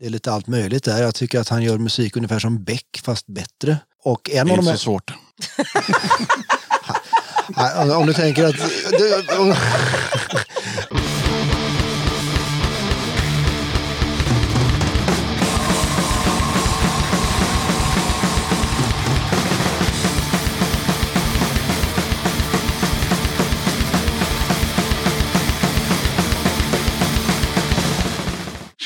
Det är lite allt möjligt där. Jag tycker att han gör musik ungefär som Beck fast bättre. Och en Det är av de inte här, så svårt. Om du tänker att...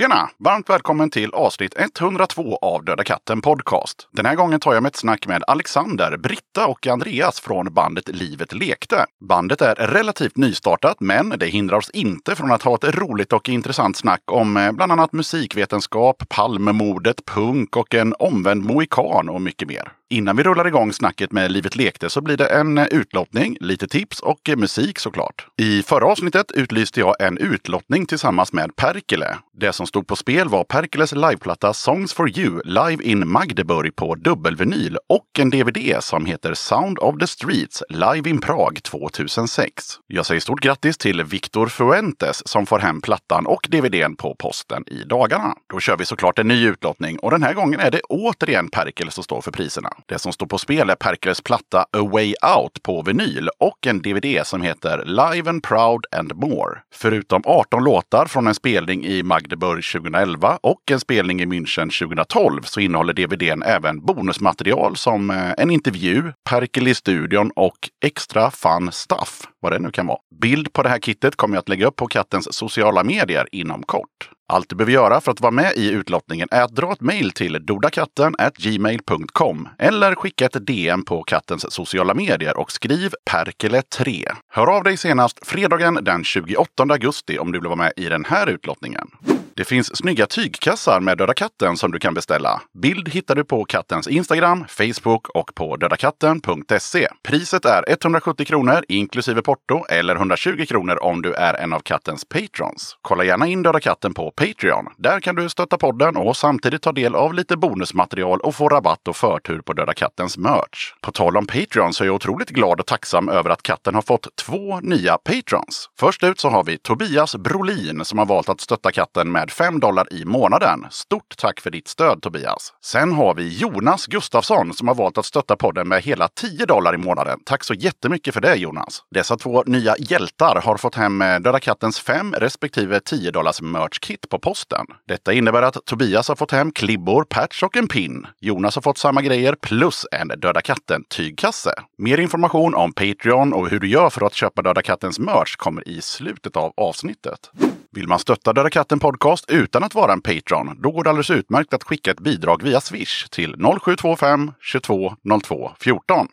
Tjena! Varmt välkommen till avsnitt 102 av Döda katten Podcast. Den här gången tar jag med ett snack med Alexander, Britta och Andreas från bandet Livet lekte. Bandet är relativt nystartat, men det hindrar oss inte från att ha ett roligt och intressant snack om eh, bland annat musikvetenskap, Palmemordet, punk och en omvänd mohikan och mycket mer. Innan vi rullar igång snacket med Livet lekte så blir det en eh, utlottning, lite tips och eh, musik såklart. I förra avsnittet utlyste jag en utlottning tillsammans med Perkele. Det som stod på spel var Perkeles liveplatta Songs for you live in Magdeburg på dubbelvinyl och en DVD som heter Sound of the Streets live in Prag 2006. Jag säger stort grattis till Victor Fuentes som får hem plattan och DVDn på posten i dagarna. Då kör vi såklart en ny utlottning och den här gången är det återigen Perkele som står för priserna. Det som står på spel är Perkeles platta A Way Out på vinyl och en DVD som heter Live and Proud and More. Förutom 18 låtar från en spelning i Magdeburg 2011 och en spelning i München 2012 så innehåller DVDn även bonusmaterial som en intervju, Perkele i studion och extra fun stuff, vad det nu kan vara. Bild på det här kittet kommer jag att lägga upp på kattens sociala medier inom kort. Allt du behöver göra för att vara med i utlottningen är att dra ett mejl till dodakatten gmail.com eller skicka ett DM på kattens sociala medier och skriv Perkele3. Hör av dig senast fredagen den 28 augusti om du vill vara med i den här utlottningen. Det finns snygga tygkassar med Döda katten som du kan beställa. Bild hittar du på kattens Instagram, Facebook och på dödakatten.se. Priset är 170 kronor inklusive porto eller 120 kronor om du är en av kattens patrons. Kolla gärna in Döda katten på Patreon. Där kan du stötta podden och samtidigt ta del av lite bonusmaterial och få rabatt och förtur på Döda kattens merch. På tal om Patreon så är jag otroligt glad och tacksam över att katten har fått två nya patrons. Först ut så har vi Tobias Brolin som har valt att stötta katten med med 5 dollar i månaden. Stort tack för ditt stöd Tobias! Sen har vi Jonas Gustafsson som har valt att stötta podden med hela 10 dollar i månaden. Tack så jättemycket för det Jonas! Dessa två nya hjältar har fått hem eh, Döda kattens 5 respektive 10 dollars merch-kit på posten. Detta innebär att Tobias har fått hem klibbor, patch och en pin. Jonas har fått samma grejer plus en Döda katten-tygkasse. Mer information om Patreon och hur du gör för att köpa Döda kattens merch kommer i slutet av avsnittet. Vill man stötta Döda katten Podcast utan att vara en Patreon, då går det alldeles utmärkt att skicka ett bidrag via Swish till 0725 22 02 14.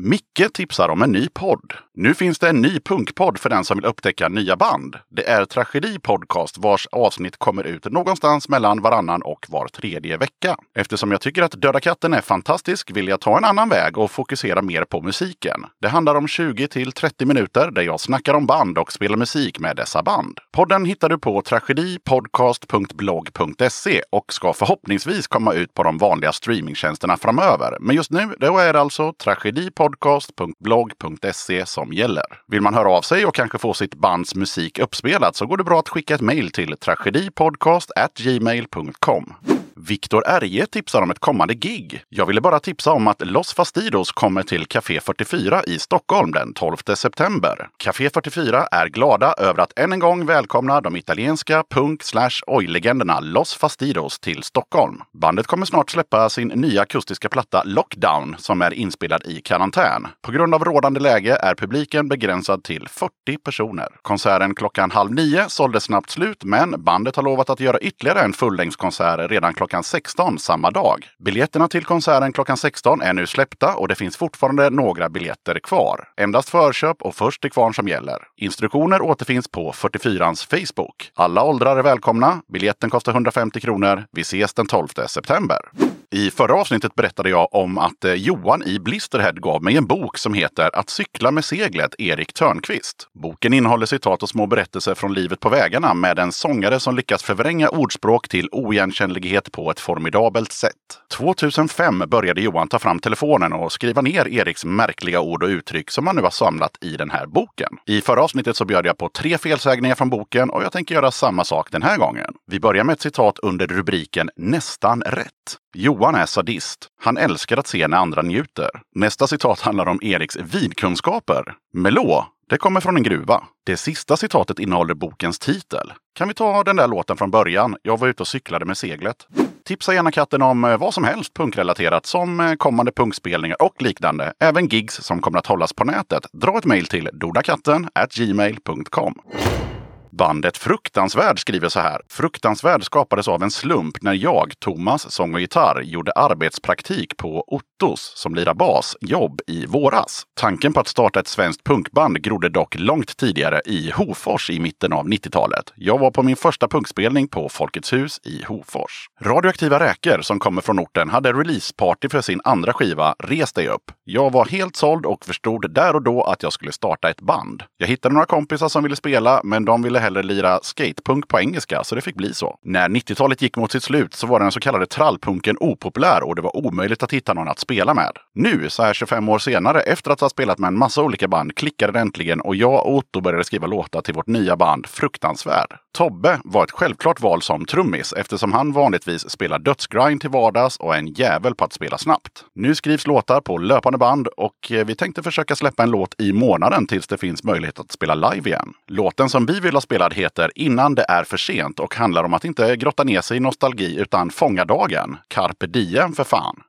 Micke tipsar om en ny podd. Nu finns det en ny punkpodd för den som vill upptäcka nya band. Det är Tragedi Podcast vars avsnitt kommer ut någonstans mellan varannan och var tredje vecka. Eftersom jag tycker att Döda katten är fantastisk vill jag ta en annan väg och fokusera mer på musiken. Det handlar om 20 till 30 minuter där jag snackar om band och spelar musik med dessa band. Podden hittar du på tragedipodcast.blogg.se och ska förhoppningsvis komma ut på de vanliga streamingtjänsterna framöver. Men just nu då är det alltså podcast.blogg.se som gäller. Vill man höra av sig och kanske få sitt bands musik uppspelad så går det bra att skicka ett mejl till tragedipodcast@gmail.com. Viktor Erje tipsar om ett kommande gig. Jag ville bara tipsa om att Los Fastidos kommer till Café 44 i Stockholm den 12 september. Café 44 är glada över att än en gång välkomna de italienska punk slash oj-legenderna Los Fastidos till Stockholm. Bandet kommer snart släppa sin nya akustiska platta Lockdown som är inspelad i karantän. På grund av rådande läge är publiken begränsad till 40 personer. Konserten klockan halv nio sålde snabbt slut, men bandet har lovat att göra ytterligare en fullängdskonsert redan klockan 16 samma dag. Biljetterna till konserten klockan 16 är nu släppta och det finns fortfarande några biljetter kvar. Endast förköp och först till kvarn som gäller. Instruktioner återfinns på 44ans Facebook. Alla åldrar är välkomna. Biljetten kostar 150 kronor. Vi ses den 12 september. I förra avsnittet berättade jag om att eh, Johan i Blisterhead gav mig en bok som heter Att cykla med seglet, Erik Törnqvist. Boken innehåller citat och små berättelser från livet på vägarna med en sångare som lyckas förvränga ordspråk till oigenkännlighet på ett formidabelt sätt. 2005 började Johan ta fram telefonen och skriva ner Eriks märkliga ord och uttryck som han nu har samlat i den här boken. I förra avsnittet så bjöd jag på tre felsägningar från boken och jag tänker göra samma sak den här gången. Vi börjar med ett citat under rubriken Nästan rätt. Johan Johan är sadist. Han älskar att se när andra njuter. Nästa citat handlar om Eriks vidkunskaper. Melå, det kommer från en gruva. Det sista citatet innehåller bokens titel. Kan vi ta den där låten från början? Jag var ute och cyklade med seglet. Tipsa gärna katten om eh, vad som helst punkrelaterat som eh, kommande punkspelningar och liknande. Även gigs som kommer att hållas på nätet. Dra ett mejl till dodakatten gmail.com. Bandet Fruktansvärd skriver så här. Fruktansvärd skapades av en slump när jag, Thomas, sång och gitarr, gjorde arbetspraktik på Ottos, som lirar bas, jobb i våras. Tanken på att starta ett svenskt punkband grodde dock långt tidigare i Hofors i mitten av 90-talet. Jag var på min första punkspelning på Folkets hus i Hofors. Radioaktiva räkor som kommer från orten hade releaseparty för sin andra skiva Res dig upp. Jag var helt såld och förstod där och då att jag skulle starta ett band. Jag hittade några kompisar som ville spela, men de ville hellre lira skatepunk på engelska, så det fick bli så. När 90-talet gick mot sitt slut så var den så kallade trallpunken opopulär och det var omöjligt att hitta någon att spela med. Nu, så här 25 år senare, efter att ha spelat med en massa olika band, klickade det äntligen och jag och Otto började skriva låtar till vårt nya band Fruktansvärd. Tobbe var ett självklart val som trummis eftersom han vanligtvis spelar dödsgrind till vardags och är en jävel på att spela snabbt. Nu skrivs låtar på löpande band och eh, vi tänkte försöka släppa en låt i månaden tills det finns möjlighet att spela live igen. Låten som vi vill ha spelad heter Innan det är för sent och handlar om att inte grotta ner sig i nostalgi utan fånga dagen. Carpe diem för fan!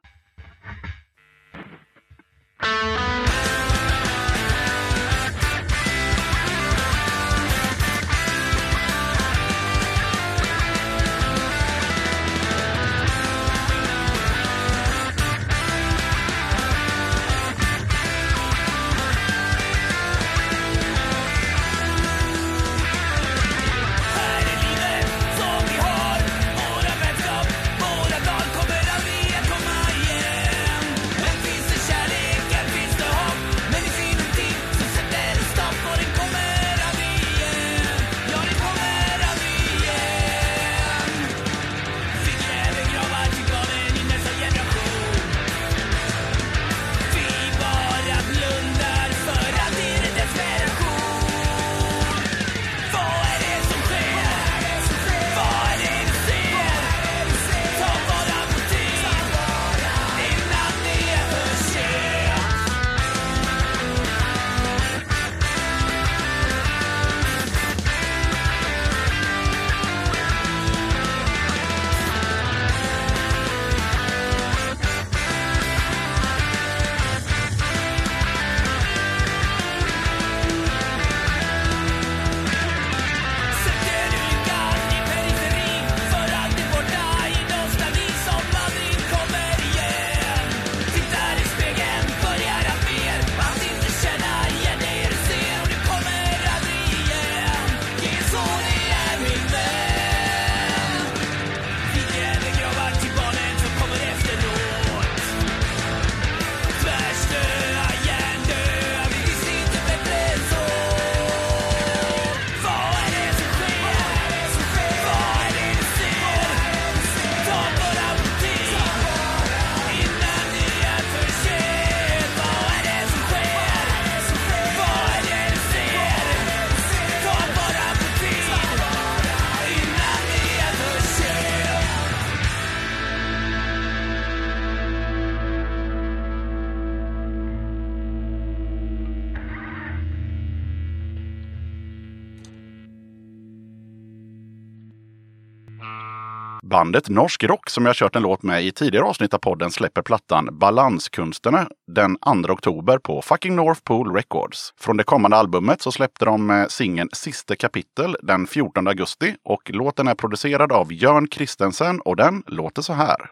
Bandet Norsk Rock som jag kört en låt med i tidigare avsnitt av podden släpper plattan Balanskunsterna den 2 oktober på Fucking North Pole Records. Från det kommande albumet så släppte de eh, singeln Sista kapitel den 14 augusti och låten är producerad av Jörn Kristensen och den låter så här.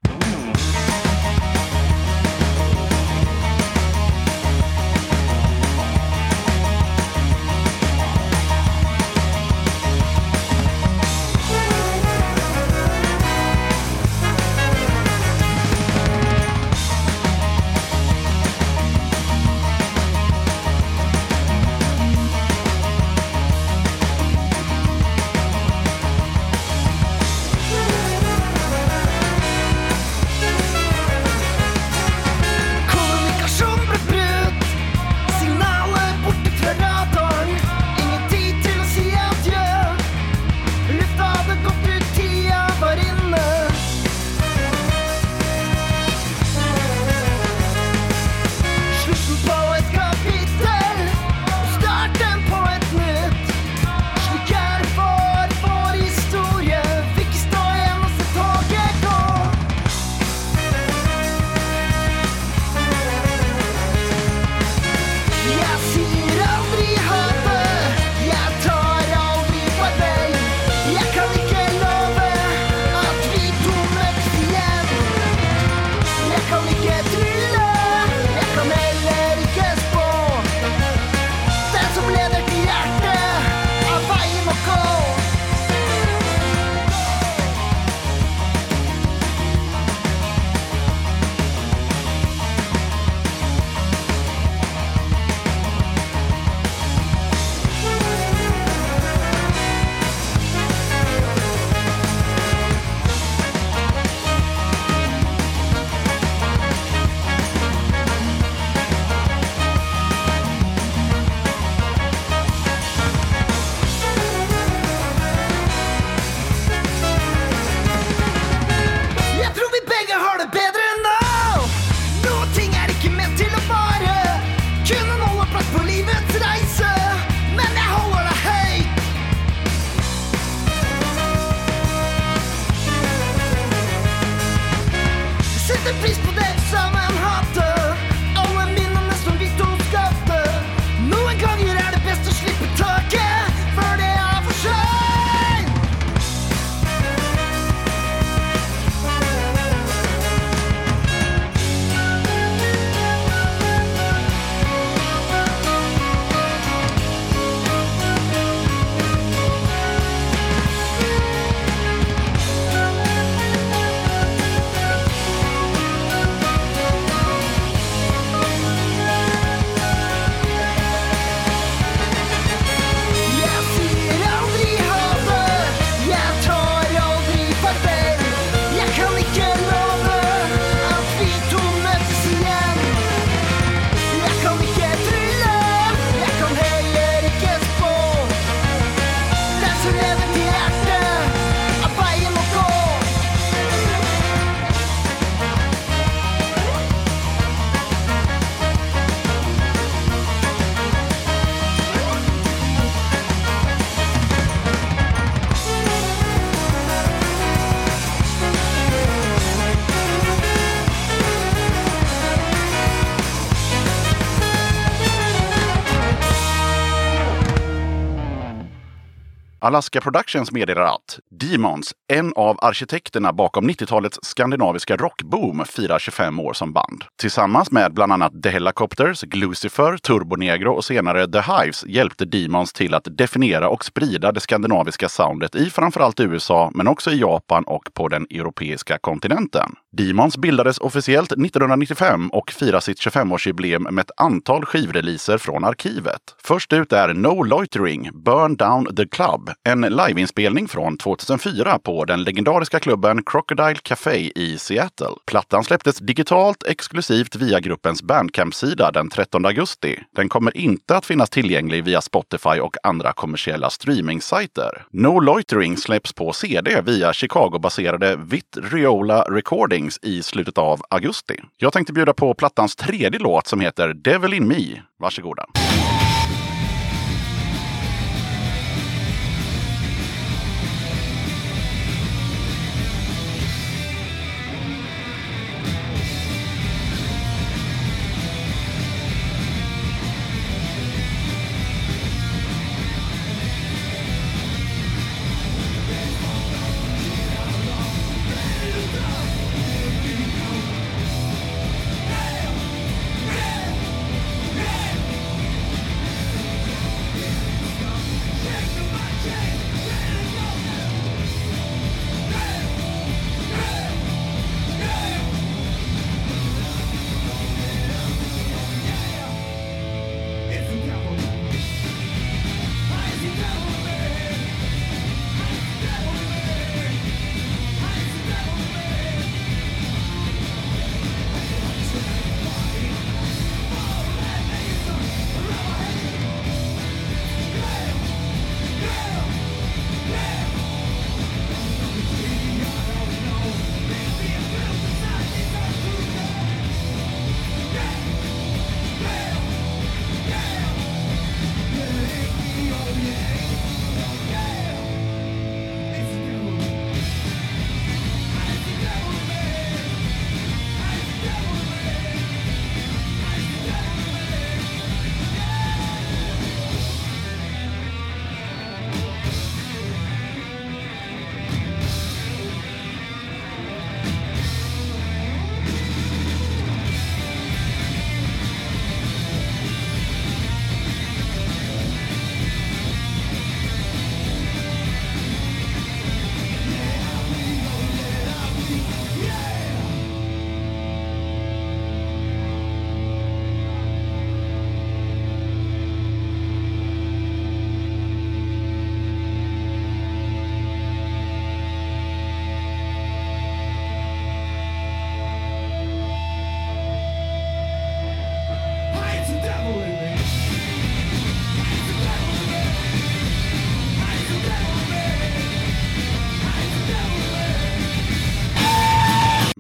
Alaska Productions meddelar att Demons, en av arkitekterna bakom 90-talets skandinaviska rockboom, firar 25 år som band. Tillsammans med bland annat The Helicopters, Glucifer, Turbonegro och senare The Hives hjälpte Demons till att definiera och sprida det skandinaviska soundet i framförallt USA, men också i Japan och på den europeiska kontinenten. Demons bildades officiellt 1995 och firar sitt 25-årsjubileum med ett antal skivreleaser från arkivet. Först ut är No Loitering, Burn Down the Club, en liveinspelning från 2004 på den legendariska klubben Crocodile Café i Seattle. Plattan släpptes digitalt exklusivt via gruppens Bandcamp-sida den 13 augusti. Den kommer inte att finnas tillgänglig via Spotify och andra kommersiella streamingsajter. No Loitering släpps på CD via Chicago-baserade Vitriola Recordings i slutet av augusti. Jag tänkte bjuda på plattans tredje låt som heter Devil in Me. Varsågoda.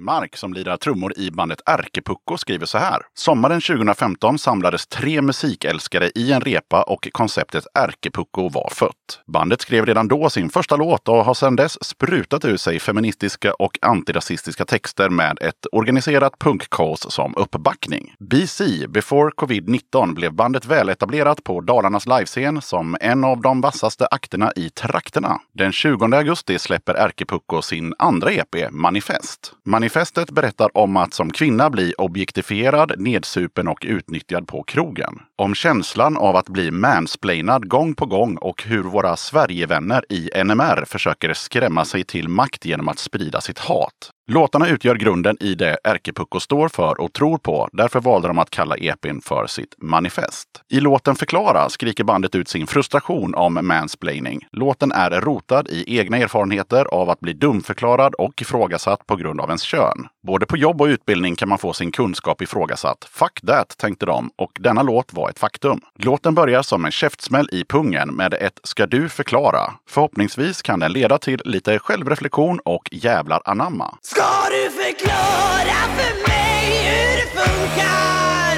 Lindmark som lirar trummor i bandet Ärkepucko skriver så här. Sommaren 2015 samlades tre musikälskare i en repa och konceptet Ärkepucko var fött. Bandet skrev redan då sin första låt och har sedan dess sprutat ur sig feministiska och antirasistiska texter med ett organiserat punkkaos som uppbackning. BC, Before Covid-19, blev bandet väletablerat på Dalarnas livescen som en av de vassaste akterna i trakterna. Den 20 augusti släpper Ärkepucko sin andra EP, Manifest. Manifestet berättar om att som kvinna bli objektifierad, nedsupen och utnyttjad på krogen. Om känslan av att bli mansplainad gång på gång och hur våra Sverigevänner i NMR försöker skrämma sig till makt genom att sprida sitt hat. Låtarna utgör grunden i det Ärkepucko står för och tror på. Därför valde de att kalla EPn för sitt manifest. I låten Förklara skriker bandet ut sin frustration om mansplaining. Låten är rotad i egna erfarenheter av att bli dumförklarad och ifrågasatt på grund av ens kön. Både på jobb och utbildning kan man få sin kunskap ifrågasatt. Fuck that, tänkte de, och denna låt var ett faktum. Låten börjar som en käftsmäll i pungen med ett “Ska du förklara?” Förhoppningsvis kan den leda till lite självreflektion och jävlar anamma. Ska du förklara för mig hur det funkar?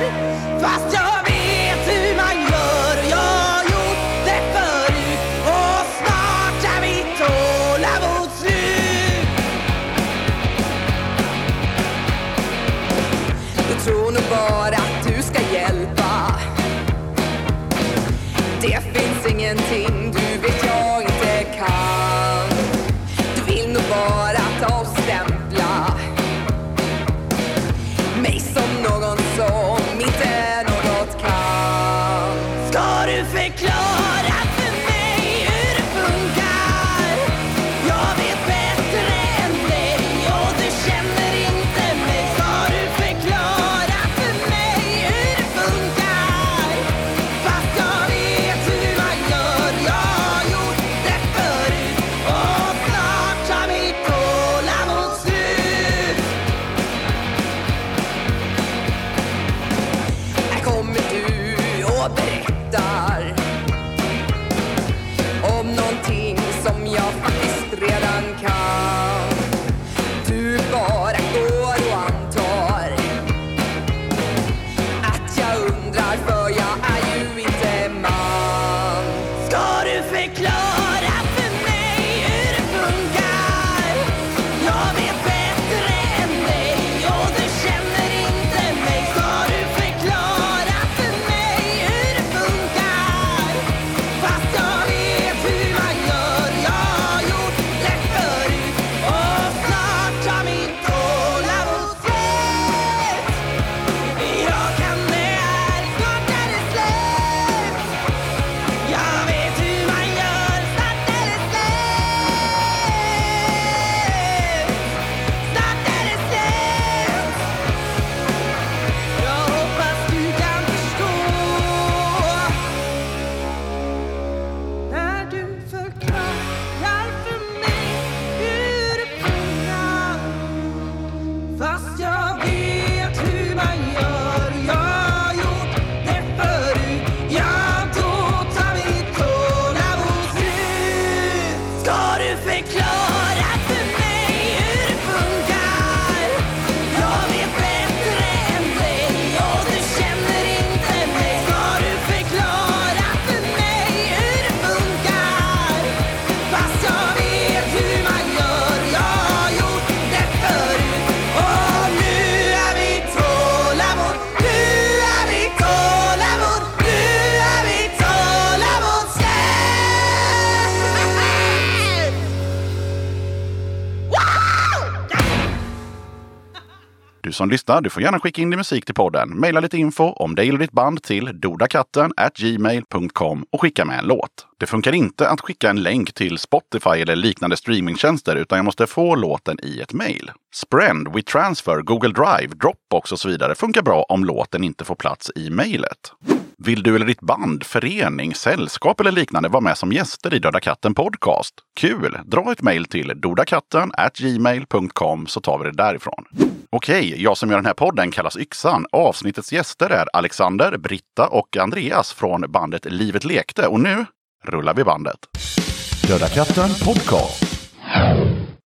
Fast jag som lyssnar, du får gärna skicka in din musik till podden. Maila lite info om dig eller ditt band till dodakatten gmail.com och skicka med en låt. Det funkar inte att skicka en länk till Spotify eller liknande streamingtjänster utan jag måste få låten i ett mejl. Sprend, WeTransfer, Google Drive, Dropbox och så vidare funkar bra om låten inte får plats i mejlet. Vill du eller ditt band, förening, sällskap eller liknande vara med som gäster i Döda katten Podcast? Kul! Dra ett mejl till dodakatten gmail.com så tar vi det därifrån. Okej, jag som gör den här podden kallas Yxan. Avsnittets gäster är Alexander, Britta och Andreas från bandet Livet lekte. Och nu rullar vi bandet. Döda katten Podcast.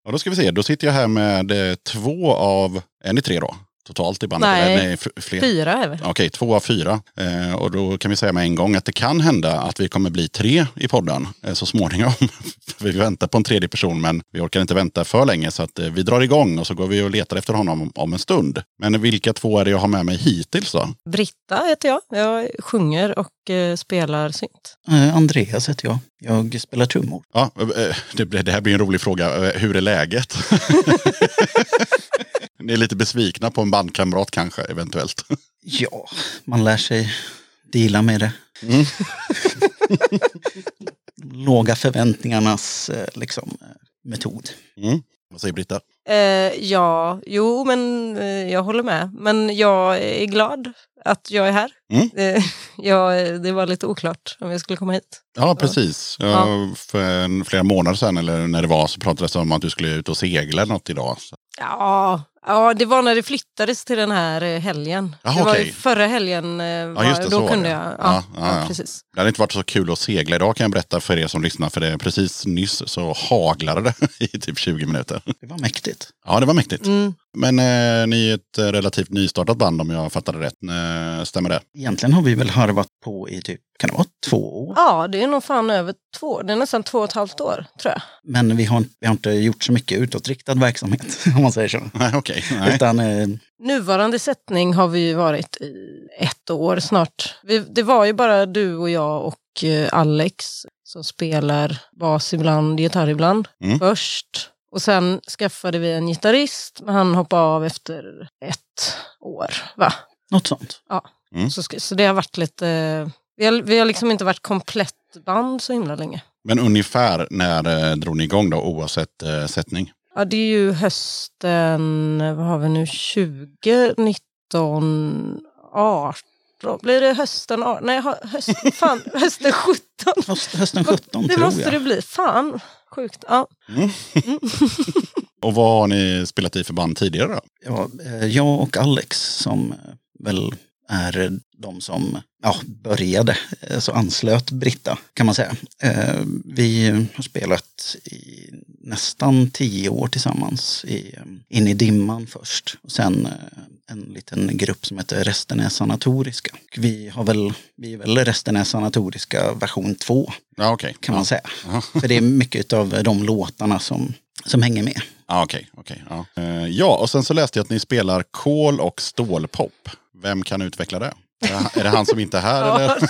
Ja, då ska vi se. Då sitter jag här med eh, två av, är ni tre då? Totalt i bandet? Nej. Eller, nej fler. Fyra är vi. Okej, två av fyra. Eh, och då kan vi säga med en gång att det kan hända att vi kommer bli tre i podden eh, så småningom. Vi väntar på en tredje person men vi orkar inte vänta för länge så att eh, vi drar igång och så går vi och letar efter honom om, en stund. Men vilka två är det jag har med mig hittills då? Britta heter jag. Jag sjunger och eh, spelar synt. Eh, Andreas heter jag. Jag spelar trummor. Ja, eh, det, det här blir en rolig fråga. Hur är läget? Ni är lite besvikna på en bandkamrat kanske eventuellt. Ja, man lär sig deala med det. Mm. Låga förväntningarnas eh, liksom, eh, metod. Mm. Vad säger Britta? Eh, ja, jo men eh, jag håller med. Men jag är glad att jag är här. Mm. Eh, jag, det var lite oklart om jag skulle komma hit. Ja, precis. Ja, Ja. För en, flera månader sedan eller när det var så pratades det om att du skulle ut och segla något idag. Så. Ja, ja, det var när det flyttades till den här eh, helgen. Jaha, det var okej. ju förra helgen, eh, var, just det, så då kunde det. jag. Ja, Ja, ja, ja, ja. precis. Det hade inte varit så kul att segla idag kan jag berätta för er som lyssnar. För det precis nyss så haglade det i typ 20 minuter. Det var mäktigt. Ja, det var mäktigt. Mm. Men eh, ni är ett eh, relativt nystartat band om jag fattade rätt. Eh, stämmer det? Egentligen har vi väl harvat på i typ, kan det vara två år? Ja, det är nog fan över två, det är nästan två och ett halvt år tror jag. Men vi har, vi har inte gjort så mycket utåtriktad verksamhet, om man säger så. Nej, okej. Nej. Utan eh, Nuvarande sättning har vi ju varit i ett år snart. Vi, det var ju bara du och jag och eh, Alex som spelar bas ibland, gitarr ibland Mm. först. Och sen skaffade vi en gitarrist, men han hoppade av efter ett år. Va? något sånt. Mm. Så, så det har varit lite... Vi har, vi har liksom inte varit komplett band så himla länge. Men ungefär när eh, drog ni igång då oavsett eh, sättning? Ja, det är ju hösten, vad har vi nu, 2019, 18. Blir det hösten 18? Nej, hö- höst, fan, hösten 17. Höst, hösten 17 Det tror måste jag. det bli. Fan, sjukt. Ja. Och vad har ni spelat i för band tidigare då? Ja, eh, jag och Alex som eh, väl är de som ja, började, eh, så anslöt Britta kan man säga. Vi har spelat i nästan tio år tillsammans. I, in i dimman först. Och sen eh, en liten grupp som heter Resten är sanatoriska. Vi, har väl, vi är väl Resten är sanatoriska version 2 Ja, okej. kan man säga. Ja. För det är mycket av de låtarna som, som hänger med. Ja, okej. okej, ja. Eh, ja, och sen så läste jag att ni spelar kol och stålpop. Vem kan utveckla det? Är det- han som inte är här Ja, eller?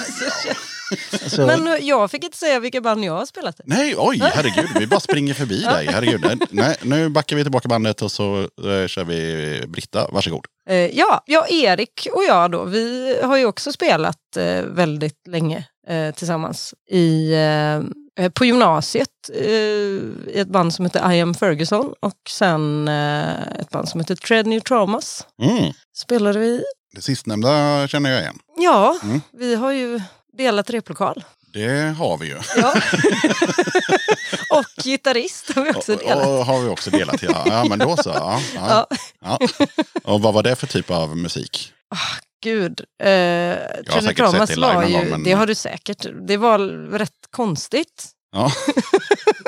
Alltså, Men jag fick inte säga vilka band jag har spelat i. Nej, oj, herregud, vi bara springer förbi dig. Herregud. Nej, nu backar vi tillbaka bandet och så eh, kör vi Britta. Varsågod. Eh, ja, ja, Erik och jag då, vi har ju också spelat eh, väldigt länge eh, tillsammans i, på gymnasiet i ett band som heter I am Ferguson och sen ett band som heter Tread New Traumas Mm. spelade vi. Det sistnämnda känner jag igen. Ja, Mm. vi har ju delat replokal. Det har vi ju. Ja. och gitarrist har vi också Och, delat. och har vi också delat, ja. Ja, men då så. Ja, ja, ja. Och vad var det för typ av musik? Gud, eh, Tread New säkert sett det live någon gång, men- det har du säkert, det var rätt konstigt. Ja.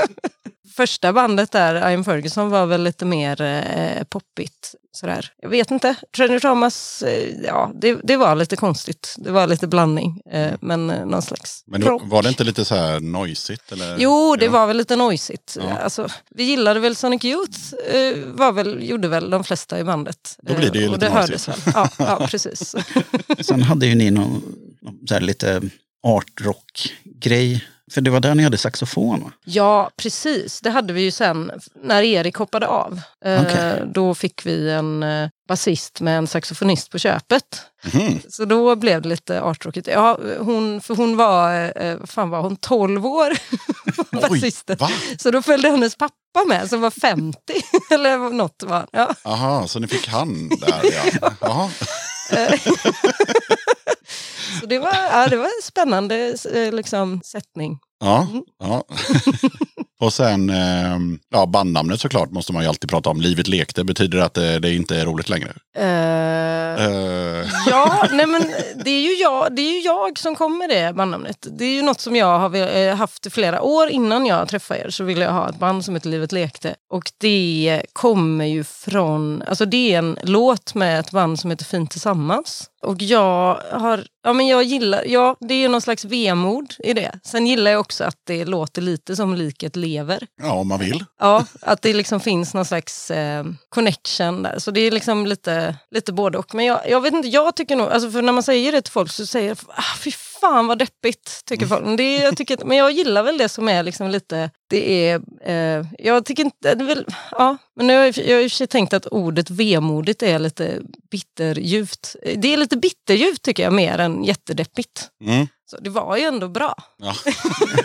Första bandet där, Ian Ferguson, var väl lite mer eh, poppigt. Sådär. Jag vet inte. Tread Thomas, eh, ja, det, det var lite konstigt. Det var lite blandning, eh, men eh, någon slags Men det, var det inte lite så här noisigt? Eller? Jo, det Ja. var väl lite noisigt. Ja. Alltså, vi gillade väl Sonic Youth, eh, var väl, gjorde väl de flesta i bandet. Då blir det ju Eh, och lite det hördes noisigt. väl. Ja, ja, precis. Sen hade ju ni någon, någon så här lite art rock-grej. För det var där ni hade saxofon va? Ja, precis. Det hade vi ju sen när Erik hoppade av. Eh, Okej. Då fick vi en eh, basist med en saxofonist på köpet. Mhm. Så då blev det lite artrockigt. Ja, hon, för hon var, eh, vad fan var hon, 12 år? basisten. Så då följde hennes pappa med som var 50. Eller något var han. ja. Aha, så ni fick han där ja. Så det var, ja, det var en spännande eh, liksom, sättning. Ja, ja. och sen, eh, ja, bandnamnet såklart måste man ju alltid prata om. Livet lekte betyder att det, det inte är roligt längre. Eh, Eh, Ja, nej men det är, ju jag, det är ju jag som kom med det bandnamnet. Det är ju något som jag har eh, haft i flera år innan jag träffade er. Så ville jag ha ett band som heter Livet lekte. Och det kommer ju från, alltså det är en låt med ett band som heter Fint tillsammans. Och jag har, ja men jag gillar, ja det är ju någon slags vemod i det. Sen gillar jag också att det låter lite som liket lever. ja, om man vill. Ja, att det liksom finns någon slags eh, connection där. Så det är liksom lite, lite både och. Men jag, jag vet inte, jag tycker nog, alltså för när man säger det till folk så säger ah, fy fan vad deppigt, tycker folk. Men, det, jag tycker, men jag gillar väl det som är liksom lite, det är, eh, jag tycker inte, väl, ja. Men nu har jag, jag har i och för sig tänkt att ordet vemodigt är lite bitterljuvt. Det är lite bitterljuvt tycker jag, mer än jättedeppigt. Mm. Så det var ju ändå bra, Ja.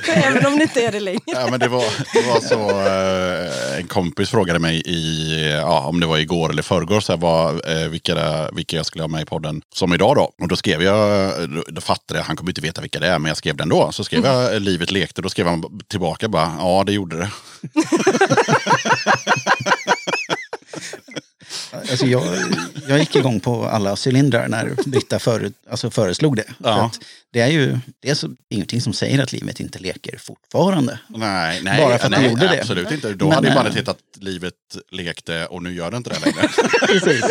även om det inte är det längre. Ja, men det var, det var så, eh, en kompis frågade mig i, ja, om det var igår eller förrgår, så här, vad, eh, vilka, det- vilka jag skulle ha med i podden som idag då. Och då skrev jag, då, då fattade jag, han kommer inte veta vilka det är, men jag skrev den då. Så skrev jag eh, Livet lekte, då skrev han tillbaka bara, ja det gjorde det. Alltså jag, jag gick igång på alla cylindrar när Britta före, alltså föreslog det. För Ja. att det är ju det är så, ingenting som säger att livet inte leker fortfarande. Nej, nej, Bara för att nej, du gjorde det. Absolut inte. Då Men, hade ju eh, bandet hetat Livet lekte och nu gör det inte det längre. Precis.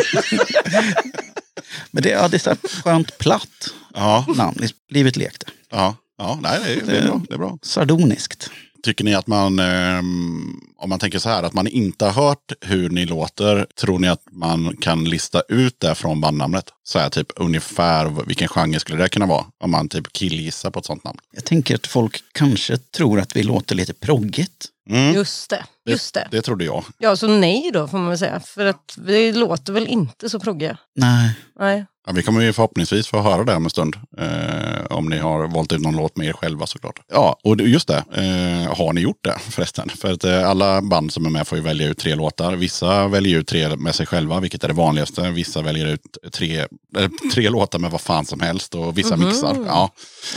Men det, ja, det är här skönt platt ja, namn. Livet lekte. ja, ja nej, det, är- det, är bra, det är bra. Sardoniskt. Tycker ni att man, ehm, om man tänker så här, att man inte har hört hur ni låter, tror ni att man kan lista ut det från bandnamnet? Så här typ ungefär, vilken genre skulle det kunna vara? Om man typ killgissar på ett sånt namn. Jag tänker att folk kanske tror att vi låter lite proggigt. Mm, Just det, just det. det trodde jag. Ja, så nej då får man väl säga. För att vi låter väl inte så proggiga. Nej, Nej. Ja, vi kommer ju förhoppningsvis få höra det om en stund. Eh, om ni har valt ut någon låt med er själva såklart. Ja, och just det. Eh, har ni gjort det förresten? För att eh, alla band som är med får ju välja ut tre låtar. Vissa väljer ut tre med sig själva, vilket är det vanligaste. Vissa väljer ut tre, eh, tre låtar med vad fan som helst och vissa mixar. Ja.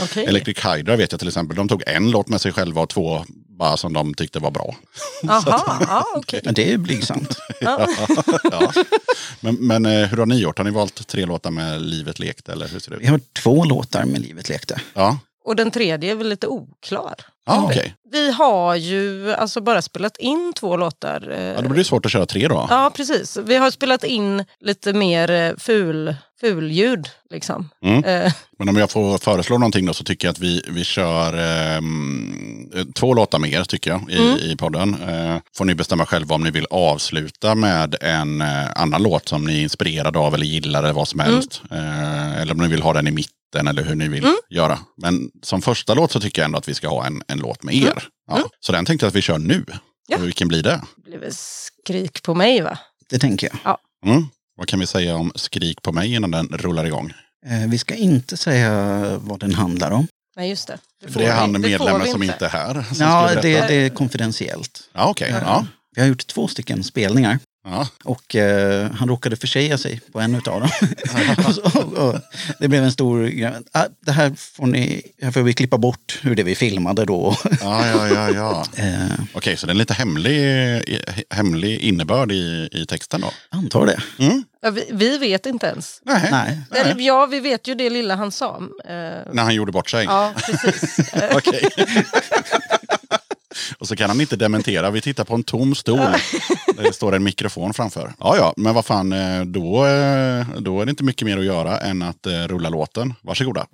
Okej. Electric Hydra vet jag till exempel. De tog en låt med sig själva och två bara som de tyckte var bra. Aha, ja, okej. men det är ju blygsamt. Ja. ja. Men, men eh, hur har ni gjort? Har ni valt tre låtar med Livet lekt eller hur ser det Vi ut? har två låtar med Livet lekte. Ja, Och den tredje är väl lite oklar. ja okej. Vi har ju alltså bara spelat in två låtar. eh, Ja, då blir det svårt att köra tre då. Ja, precis. Vi har spelat in lite mer eh, ful, fulljud. Liksom. Mm. Eh, Men om jag får föreslå någonting då så tycker jag att vi, vi kör ehm, två låtar mer tycker jag i, Mm. i podden. Eh, får ni bestämma själva om ni vill avsluta med en eh, annan låt som ni är inspirerade av eller gillar eller vad som Mm. helst. Eh, eller om ni vill ha den i mitten eller hur ni vill Mm. göra. Men som första låt så tycker jag ändå att vi ska ha en, en låt med er. Ja. Mm. Så den tänkte jag att vi kör nu. Ja. Vilken blir det? det blir väl skrik på mig va? Det tänker jag. Mm. Vad kan vi säga om Skrik på mig innan den rullar igång? Eh, Vi ska inte säga vad den handlar om. Nej, just det. För får det är han det medlemmen som inte är här. som Ja, det, det är konfidentiellt. Ja, okej. Ja. Vi har gjort två stycken spelningar Ja. och eh, han råkade försäga sig på en utav dem. och så, och det blev en stor grej. Ah, det här får, ni, här får vi klippa bort hur det vi filmade då. Ja, ja, ja, ja. eh, Okej, så det är en lite hemlig, hemlig innebörd i, i texten då? antar det. Mm. Ja, vi, vi vet inte ens. Nej. Nej. Eller, ja, vi vet ju det lilla han sa. Eh, När han gjorde bort sig? ja, precis. Okej. Och så kan han inte dementera. Vi tittar på en tom stol. Där det står en mikrofon framför. Ja, ja, men vad fan, eh, då, eh, då är det inte mycket mer att göra än att eh, rulla låten. Varsågoda.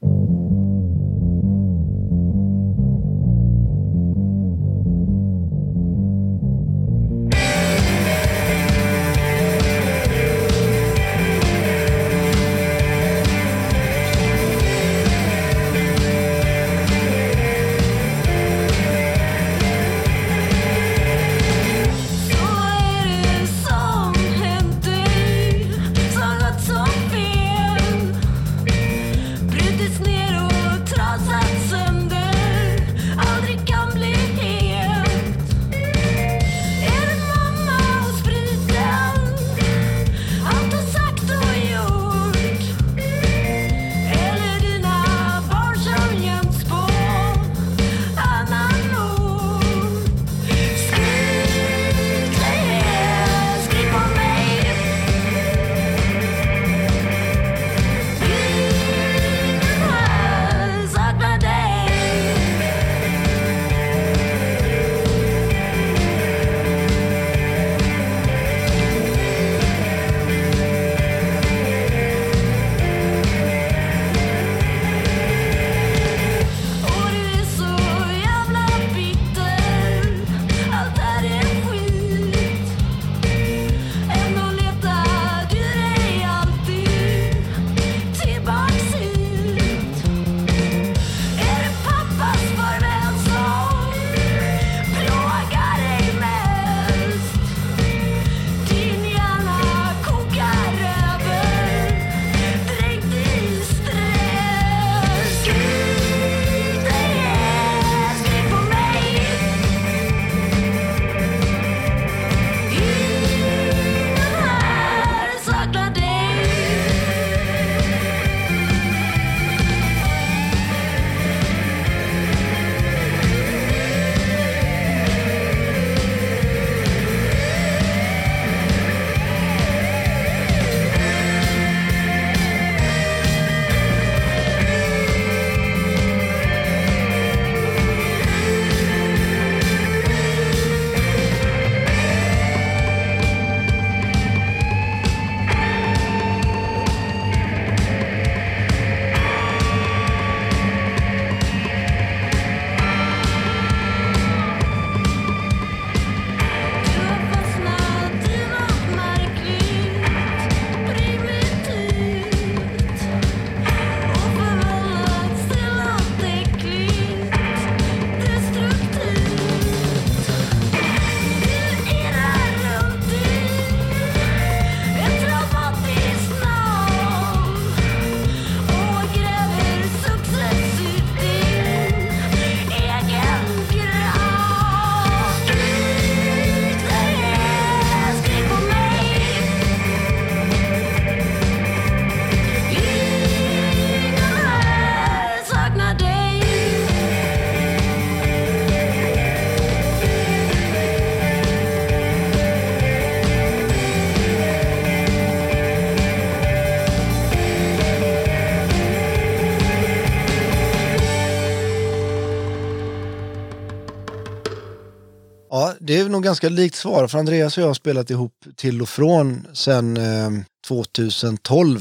Nog ganska likt svar, för Andreas och jag har spelat ihop till och från sedan eh, 2012.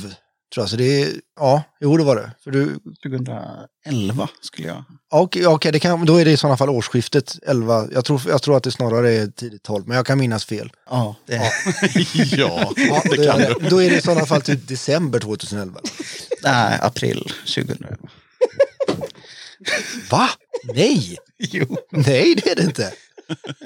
Tror jag. Så det är, ja, jo det var det. För du, 2011 skulle jag... ja, okej, ja, okej, det kan, då är det i sådana fall årsskiftet 11. Jag tror, jag tror att det snarare är tidigt 12, men jag kan minnas fel. Ja, det, ja, Ja, det då, kan är du. det, då är det i sådana fall typ december 2011. nej, april 2011. Va? Nej! Jo. Nej, det är det inte.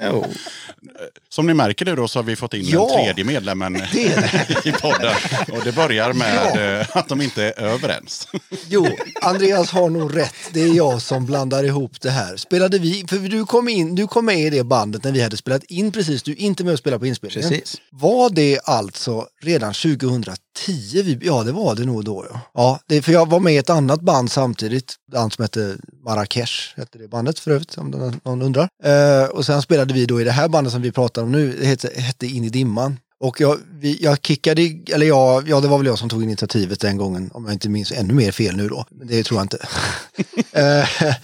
Jo. Som ni märker det då så har vi fått in Ja. den tredje medlemmen Det det. i podden. Och det börjar med eh, att de inte är överens. Jo, Andreas har nog rätt. Det är jag som blandar ihop det här. Spelade vi, för du kom, in, du kom med i det bandet när vi hade spelat in precis, du är inte med och spelade på inspelningen. Precis. Var det alltså redan 2010? Vi, ja, det var det nog då. Ja. Ja, det, för jag var med i ett annat band samtidigt. Ett band som hette Marrakesh, hette det bandet för övrigt, om någon- undrar. Eh, och sen spelade vi då i det här bandet som vi pratar om nu, det hette, hette In i dimman. Och jag, vi, jag kickade, eller jag, ja det var väl jag som tog initiativet den gången, om jag inte minns ännu mer fel nu då. Men Det tror jag inte. Eh,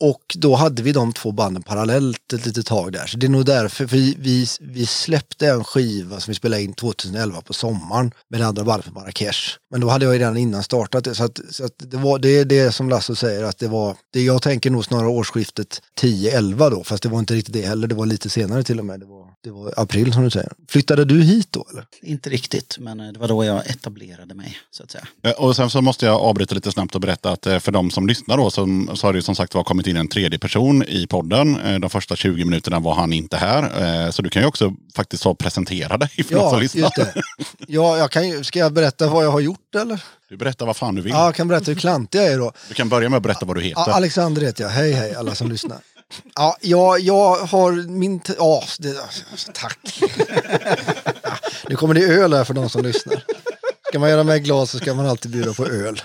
och då hade vi de två banden parallellt ett litet tag där. Så det är nog därför, för vi, vi, vi släppte en skiva som vi spelade in 2011 på sommaren med det andra bandet för Marrakesh. Men då hade jag ju redan innan startat det. Så, att, så att det, var, det är det som Lasse säger, att det var, det jag tänker nog snarare årsskiftet 10-11 då, fast det var inte riktigt det heller, det var lite senare till och med. Det var, det var april som du säger. Flyttade du hit då eller? Inte riktigt, men eh, det var då jag etablerade mig, så att säga. Eh, Och sen så måste jag avbryta lite snabbt och berätta att eh, för de som lyssnar då så, så har det ju som sagt var kommit in en tredje person i podden. Eh, De första 20 minuterna var han inte här. Eh, Så du kan ju också faktiskt så presentera dig för som Ja, lyssnar. just det. Ja, jag kan, ju- ska jag berätta vad jag har gjort eller? Du berättar vad fan du vill. Ja, jag kan berätta hur klantig jag är då. Du kan börja med att berätta vad du heter. Alexander heter jag. Hej hej alla som lyssnar. Ja, jag, jag har min... Ja, det, tack. Nu kommer det öl här för de som lyssnar. Ska man göra mig glad så ska man alltid bjuda på öl.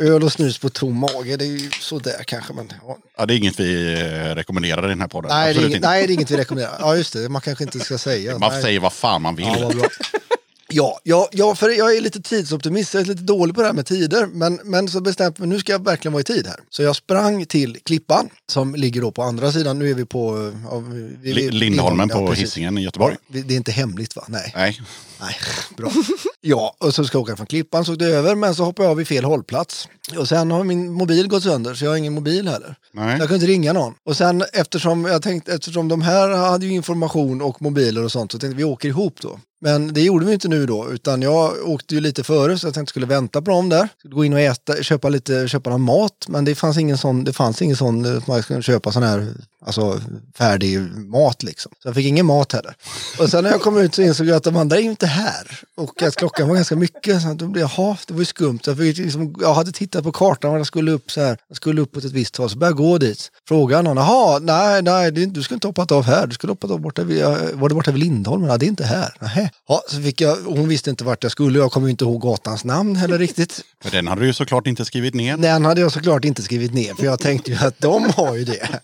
Öl och snus på tom mage, det är ju sådär kanske. Men, ja. Ja, det är inget vi eh, rekommenderar i den här podden. nej, det är inget, nej, det är inget vi rekommenderar. Ja, just det. Man kanske inte ska säga. Man Nej. säger vad fan man vill. Ja. Ja, ja, ja, för jag är lite tidsoptimist, jag är lite dålig på det här med tider. Men, men så bestämde jag mig, nu ska jag verkligen vara i tid här. Så jag sprang till Klippan, som ligger då på andra sidan. Nu är vi på... Ja, vi, vi, Li- Lindholmen på. Hisingen i Göteborg. Det är inte hemligt va? Nej. Nej. Nej, bra. Ja, och så ska jag åka från Klippan, så åkte jag över, men så hoppade jag av vid fel hållplats. Och sen har min mobil gått sönder, så jag har ingen mobil heller. Nej. Jag kunde inte ringa någon. Och sen eftersom jag tänkte, eftersom de här hade ju information och mobiler och sånt, så tänkte vi åker ihop då. Men det gjorde vi inte nu då, utan jag åkte ju lite före så jag tänkte skulle vänta på dem där. Skulle gå in och äta, köpa lite, köpa någon mat, men det fanns ingen sån, det fanns ingen sån, eh, man skulle köpa sån här, alltså färdig mat liksom. Så jag fick ingen mat heller. Och sen när jag kom ut så insåg jag att de andra är inte här. Och att klockan var ganska mycket, så då blev jag, jaha, det var ju skumt. Jag, fick liksom, jag hade tittat på kartan, jag skulle upp så här, jag skulle uppåt ett visst håll, så började jag gå dit. Frågade någon, jaha, nej, nej, du skulle inte hoppat av här, du skulle hoppat av borta vid, var det borta vid Lindholmen? Ja, det är inte här. Nähä. Ja, så fick jag, hon visste inte vart jag skulle, jag kommer inte ihåg gatans namn heller riktigt. För den hade du ju såklart inte skrivit ner. Den hade jag såklart inte skrivit ner, för jag tänkte ju att de har ju det.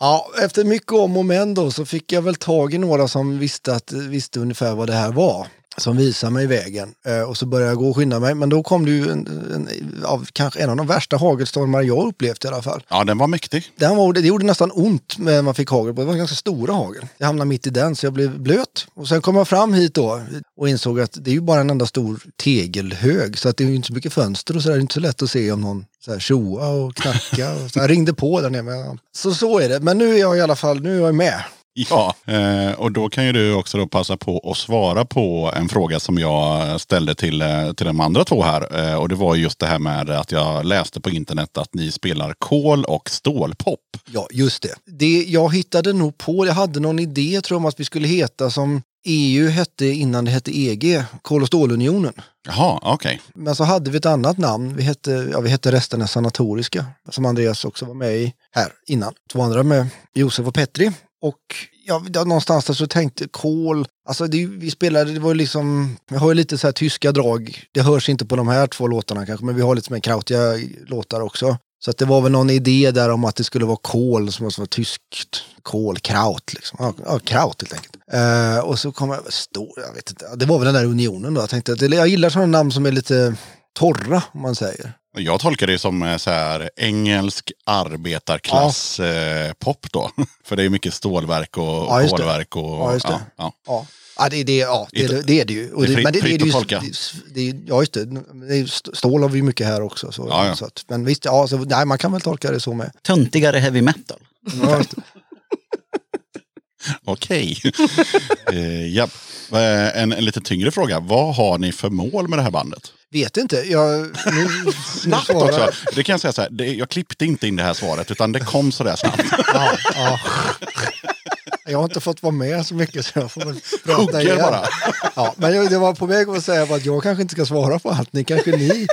Ja, efter mycket om och men då så fick jag väl tag i några som visste, att, visste ungefär vad det här var. Som visade mig vägen. Eh, och så började jag gå och skynda mig. Men då kom det ju en, en, av kanske en av de värsta hagelstormar jag upplevt i alla fall. Ja, den var mäktig. Den var, det gjorde nästan ont när man fick hagel på. Det var ganska stora hagel. Jag hamnade mitt i den så jag blev blöt. Och sen kom jag fram hit då och insåg att det är ju bara en enda stor tegelhög. Så att det är ju inte så mycket fönster och så där. Det är inte så lätt att se om någon så här tjoa och knacka. Och så jag ringde på där nere. Så så är det. Men nu är jag i alla fall nu är jag med. Ja, eh, och då kan ju du också då passa på att svara på en fråga som jag ställde till, eh, till de andra två här. Eh, och det var just det här med att jag läste på internet att ni spelar kol och stålpop. Ja, just det. det. Jag hittade nog på, jag hade någon idé tror jag om att vi skulle heta som EU hette innan det hette EG, Kol och stålunionen. Jaha, okej. Men så hade vi ett annat namn. Vi hette, ja, vi hette Resterna Sanatoriska, som Andreas också var med i här innan. Två andra med Josef och Petri. Och ja, någonstans där så tänkte kol, alltså det, vi spelade, det var ju liksom, vi har ju lite så här tyska drag. Det hörs inte på de här två låtarna kanske, men vi har lite mer krautiga låtar också. Så att det var väl någon idé där om att det skulle vara kol som var tyskt. Kol, kraut liksom. Ja, kraut helt enkelt. Uh, och så kom jag, stå, jag vet inte, det var väl den där unionen då. Jag tänkte att jag gillar sådana namn som är lite torra om man säger. Jag tolkar det som eh, så här, engelsk arbetarklass eh, pop då. För det är mycket stålverk och Ja, kolverk och... Ja, just det. ja. Ja, ja det, det, ja, det, det är det ju. Och det är fritt- men det, det, fritt det, är att ju- tolka. det, ja, just det. stål har vi mycket här också. Så, Ja, ja. Så att, men visst, ja, så, nej, man kan väl tolka det så med. Töntigare heavy metal. Ja. Okej. eh, ja. Eh, en, en lite tyngre fråga. Vad har ni för mål med det här bandet? Vet inte. Jag, nu, Snabbt också. Det kan jag säga så här. Det, jag klippte inte in det här svaret utan det kom så där snabbt. Ja, ja. Jag har inte fått vara med så mycket så jag får väl prata Hugger igen. bara. Ja, men jag, det var på väg att säga att jag kanske inte ska svara på allt. Ni kanske ni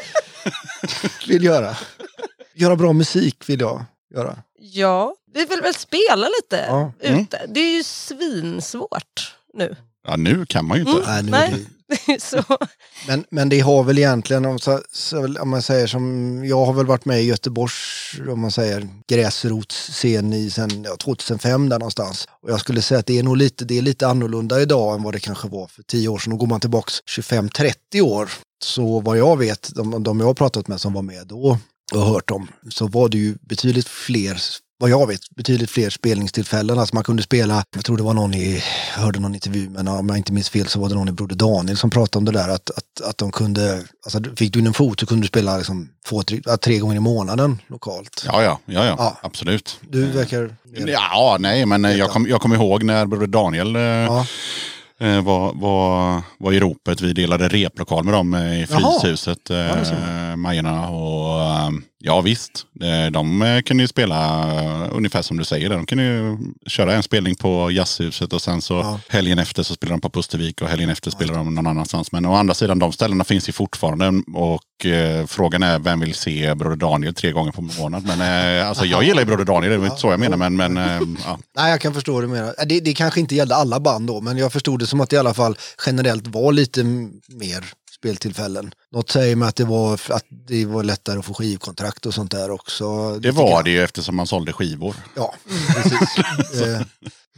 vill göra. Göra bra musik vill jag göra. Ja, vi vill väl spela lite Ja. ute. Det är ju svinsvårt nu. Ja, nu kan man ju inte. Nej, nu Nej. så. Men, men det har väl egentligen, om, så, så, om man säger som, jag har väl varit med i Göteborgs, om man säger gräsrotsscen i sen ja, 2005 där någonstans. Och jag skulle säga att det är nog lite, det är lite annorlunda idag än vad det kanske var för 10 år sedan. Och går man tillbaks 25-30 år, så vad jag vet, de, de jag har pratat med som var med då och hört om, så var det ju betydligt fler vad jag vet, betydligt fler spelningstillfällen. Alltså man kunde spela, jag tror det var någon i, jag hörde någon intervju, men om jag inte minns fel så var det någon i Broder Daniel som pratade om det där att, att, att de kunde, alltså fick du in en fot så kunde du spela liksom två, tre, tre gånger i månaden lokalt. Ja, ja, ja, ja, Ja. absolut. Du verkar... Ja, nej, men eh, jag kommer jag kom ihåg när broder Daniel eh, Ja. Eh, var, var, var i ropet. Vi delade replokal med dem eh, i. Fryshuset, eh, Majorna. Och, eh, ja visst, de kunde ju spela ungefär som du säger. De kunde ju köra en spelning på Jazzhuset och sen så Ja. helgen efter så spelar de på Pustervik och helgen efter spelar de någon annanstans. Men å andra sidan, de ställena finns ju fortfarande. Och eh, frågan är vem vill se Broder Daniel tre gånger på månad. Men eh, alltså jag gillar ju Broder Daniel, det var inte så jag menar. Men, men eh, ja. Nej, jag kan förstå det du menar. Eh, det, det kanske inte gällde alla band då, men jag förstod det som att det i alla fall generellt var lite mer speltillfällen. Något säger mig att det var, att det var lättare att få skivkontrakt och sånt där också. Det var det ju eftersom man sålde skivor. Ja, precis. det,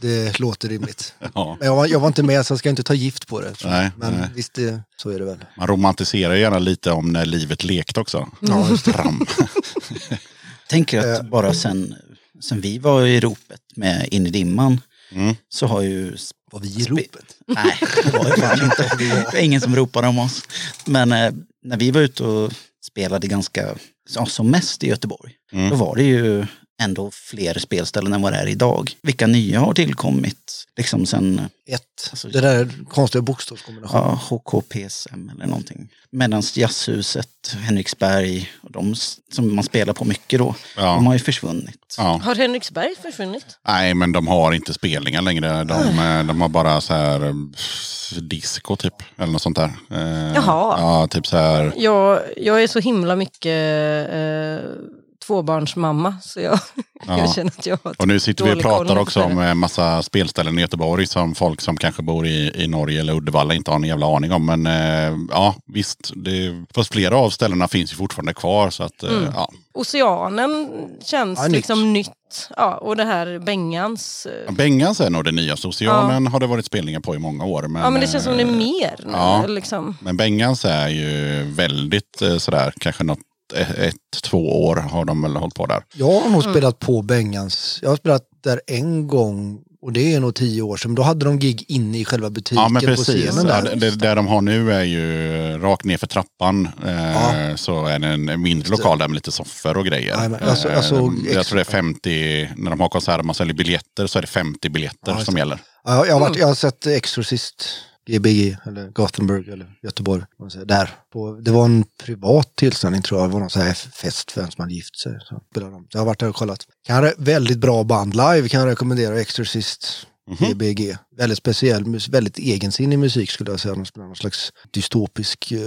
det låter rimligt. Ja. Men jag var, jag var inte med så jag ska inte ta gift på det. Nej, men nej. visst, det, så är det väl. Man romantiserar gärna lite om när livet lekte också. Ja, just det. Tänker att Eh. bara sen, sen vi var i ropet med In i dimman Mm. så har ju... Var vi i ropet? Nej, det var fan inte. Det var ingen som ropade om oss. Men eh, när vi var ute och spelade ganska, ja, som mest i Göteborg, Mm. då var det ju ändå fler spelställen än vad det är idag. Vilka nya har tillkommit liksom sen Ett. Alltså- det där konstiga bokstavskombinationen. ja, HKPSM eller någonting. Medan Jazzhuset, Henriksberg och de som man spelar på mycket då, Ja. de har ju försvunnit. Ja. Har Henriksberg försvunnit? Nej, men de har inte spelningar längre. De, eh, de har bara så här eh, disco typ. Eller något sånt där. Eh, Jaha. Ja, typ så här. Jag, jag är så himla mycket eh, tvåbarnsmamma så jag, Ja. jag känner att jag har Och nu sitter vi och pratar också om en massa spelställen i Göteborg som folk som kanske bor i, i Norge eller Uddevalla inte har en jävla aning om. Men eh, ja, visst. Det, fast flera av ställena finns ju fortfarande kvar. Så att, eh, Mm. ja. Oceanen känns Ja, nytt. liksom nytt. Ja, och det här Bengans. eh, Bengans är nog det nyaste. Oceanen har det varit spelningar på i många år. Men, ja men det känns som det är eh, mer nu. ja. Liksom. Men Bengans är ju väldigt eh, sådär, kanske något ett, ett, två år har de väl hållit på där. Jag har nog spelat på Bengans. Jag har spelat där en gång och det är nog tio år sedan. Då hade de gig inne i själva butiken Ja men på precis. scenen Ja, där. det, det där de har nu är ju rakt ner för trappan. Eh, Ja. Så är det en mindre lokal där med lite soffor och grejer. Ja, men alltså- alltså- Eh, jag tror det är 50, när de har konserter man säljer biljetter så är det 50 biljetter Ja, som det. gäller. Ja, jag, har varit, jag har sett Exorcist, GBG eller Gothenburg eller Göteborg. Där. På, det var en privat tillställning tror jag. Det var någon så här fest för en som hade gift sig. Så. Jag har varit där och kollat. Kan väldigt bra band live kan jag rekommendera. Exorcist. Mhm. GBG. Väldigt speciell, väldigt egensinnig musik skulle jag säga. Någon slags dystopisk eh,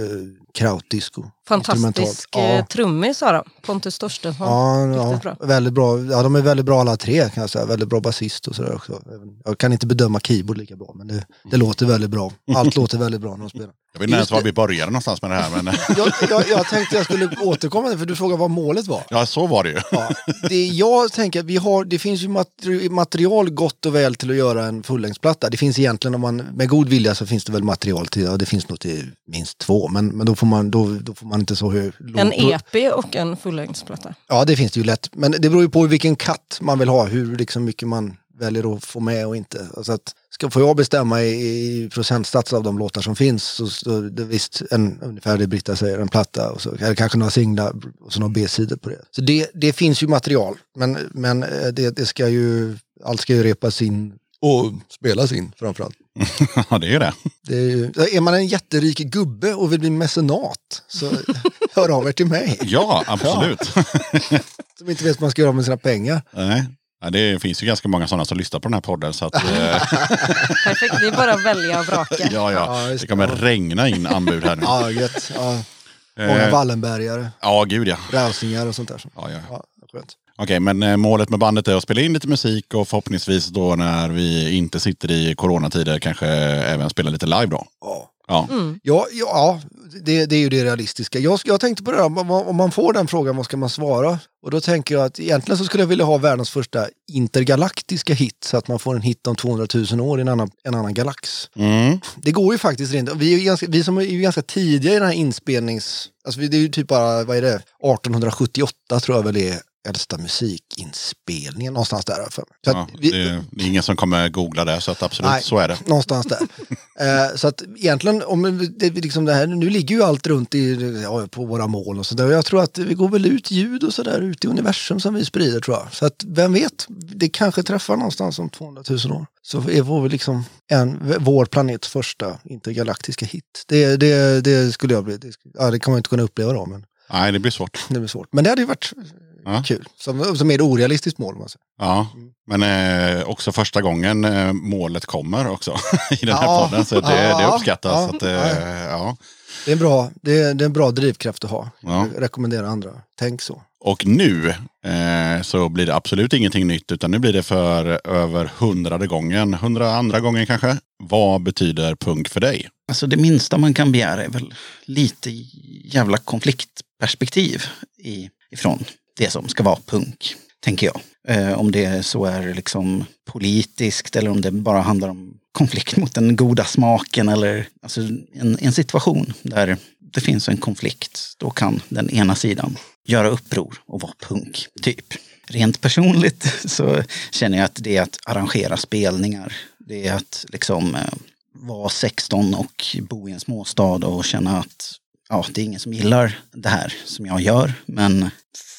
krautdisco. Fantastisk eh, trummis har de. Pontus Torstensson. Ja, ja, bra. väldigt bra. Ja, de är väldigt bra alla tre kan jag säga. Väldigt bra basist och sådär också. Jag kan inte bedöma keyboard lika bra, men det, det låter väldigt bra. Allt låter väldigt bra när de spelar. Jag vet inte ens var vi började någonstans med det här. Men Jag, jag, jag tänkte jag skulle återkomma till det, för du frågade vad målet var. ja, så var det ju. Ja, det jag tänker att vi har, det finns ju materi- material gott och väl till att göra en fullängdsplatta. Det finns egentligen, om man med god vilja så finns det väl material till, ja det finns nog till minst två, men, men då, får man, då, då får man inte så hög... En EP och en fullängdsplatta. Ja, det finns det ju lätt. Men det beror ju på vilken katt man vill ha, hur liksom mycket man väljer att få med och inte. Alltså att, ska, får jag bestämma i, i procentsats av de låtar som finns så, så det visst en, ungefär det Britta säger, en platta och så, eller kanske några singlar och så några B-sidor på det. Så det, det finns ju material, men, men eh, det, det ska ju, allt ska ju repas in och spelas in framförallt. Ja, det är det. Det är, är man en jätterik gubbe och vill bli mecenat så hör av er till mig. Ja, absolut. Som inte vet vad man ska göra med sina pengar. Nej. Ja, det finns ju ganska många sådana som lyssnar på den här podden. Så att, eh, Perfekt, det är bara att välja och vraka. ja, Ja, ja. Det kommer det. regna in anbud här nu. Ja, gött. Ja. Många Eh, Wallenbergare, Ja, gud ja. Rausingar och sånt där. ja, ja. Ja, skönt. Okej, men eh, målet med bandet är att spela in lite musik och förhoppningsvis då när vi inte sitter i coronatider kanske även spela lite live då. Ja, Ja, ja, ja det, det är ju det realistiska. Jag, jag tänkte på det där, om man- om man får den frågan, vad ska man svara? Och då tänker jag att egentligen så skulle jag vilja ha världens första intergalaktiska hit, så att man får en hit om 200 000 år i en annan, en annan galax. mm. Det går ju faktiskt rent. Vi, är ju ganska, vi som är ju ganska tidiga i den här inspelnings... Alltså vi- det är ju typ bara, vad är det, 1878 tror jag väl är äldsta musikinspelningen någonstans där. För. mig. Så ja, vi, det, det är ingen som kommer googla det, så att absolut, Nej. så är det. Någonstans där. eh, så att egentligen, om det, liksom det här, nu ligger ju allt runt i, ja, på våra mål och sådär. Jag tror att vi går väl ut ljud och sådär ut i universum som vi sprider tror jag. Så att vem vet, det kanske träffar någonstans om 200 000 år. Så är vår, liksom en, vår planets första intergalaktiska hit. Det, det, det skulle jag bli, det, ja, det kan man inte kunna uppleva då, men Nej, det blir svårt. det blir svårt. Men det hade ju varit Ja. kul, som, som är ett orealistiskt mål. Man säger. Ja, men eh, också första gången eh, målet kommer också i den här Ja. podden. Så det, Ja. det uppskattas. Ja. Så att, eh, ja. Det är en bra, det är, det är en bra drivkraft att ha. Ja. Jag rekommenderar andra, tänk så. Och nu eh, så blir det absolut ingenting nytt utan nu blir det för över hundrade gången, hundra andra gången kanske. Vad betyder punk för dig? Alltså det minsta man kan begära är väl lite jävla konfliktperspektiv i, ifrån det som ska vara punk, tänker jag. Eh, om det så är liksom politiskt eller om det bara handlar om konflikt mot den goda smaken eller alltså en, en situation där det finns en konflikt. Då kan den ena sidan göra uppror och vara punk, typ. Rent personligt så känner jag att det är att arrangera spelningar. Det är att liksom eh, vara 16 och bo i en småstad och känna att ja, det är ingen som gillar det här som jag gör. Men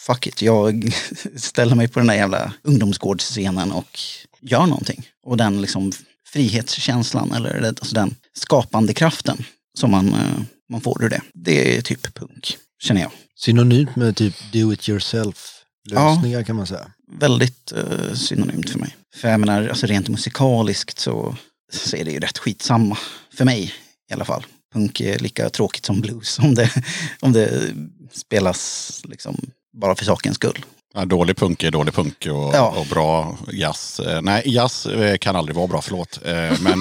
fuck it, jag ställer mig på den där jävla ungdomsgårdsscenen och gör någonting. Och den liksom frihetskänslan eller alltså den skapande kraften som man, eh, man får ur det. Det är typ punk, känner jag. Synonymt med typ do it yourself lösningar kan man säga. Väldigt eh, synonymt för mig. För jag menar, alltså rent musikaliskt så, så är det ju rätt skitsamma. För mig i alla fall. Punk är lika tråkigt som blues om det, om det spelas liksom bara för sakens skull. Ja, dålig punk är dålig punk och, Ja. och bra jazz. eh, Nej, jazz eh, kan aldrig vara bra, förlåt. Eh, Men,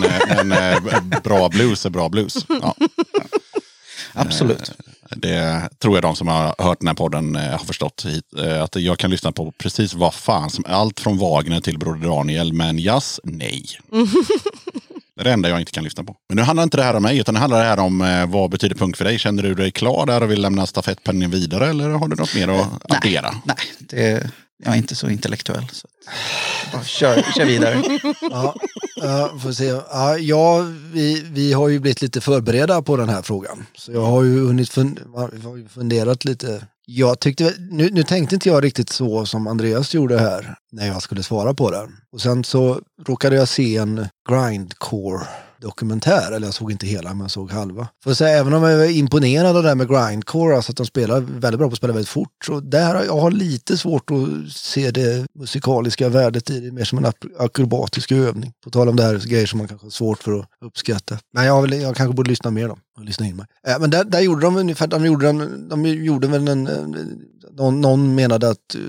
men bra blues är bra blues. Ja, Absolut. det tror jag de som har hört den här podden har förstått. Att jag kan lyssna på precis vad fan som Allt från Wagner till Broder Daniel. Men jazz, nej. Det är det enda jag inte kan lyssna på. Men nu handlar inte det här om mig, utan det handlar det här om eh, vad betyder punk för dig? Känner du dig klar där och vill lämna stafettpenningen vidare? Eller har du något mer att addera? Nej, det, jag är inte så intellektuell. Så. Bara kör, kör vidare. Ja, ja, får se. Ja, ja vi, vi har ju blivit lite förberedda på den här frågan. Så jag har ju hunnit fun, har ju funderat lite. Jag tyckte, nu, nu tänkte inte jag riktigt så som Andreas gjorde här när jag skulle svara på den. Och sen så råkade jag se en grindcore dokumentär, eller jag såg inte hela men jag såg halva. För att säga, även om jag är imponerad av det här med grindcore, alltså att de spelar väldigt bra på att spela väldigt fort, så där har jag har lite svårt att se det musikaliska värdet i det, mer som en akrobatisk övning. På tal om det här grejer som man kanske har svårt för att uppskatta. Men jag, vill, jag kanske borde lyssna mer då, och lyssna in mig. Äh, Men där, där gjorde de ungefär, de gjorde, de, de gjorde väl en, någon, någon menade att, eh,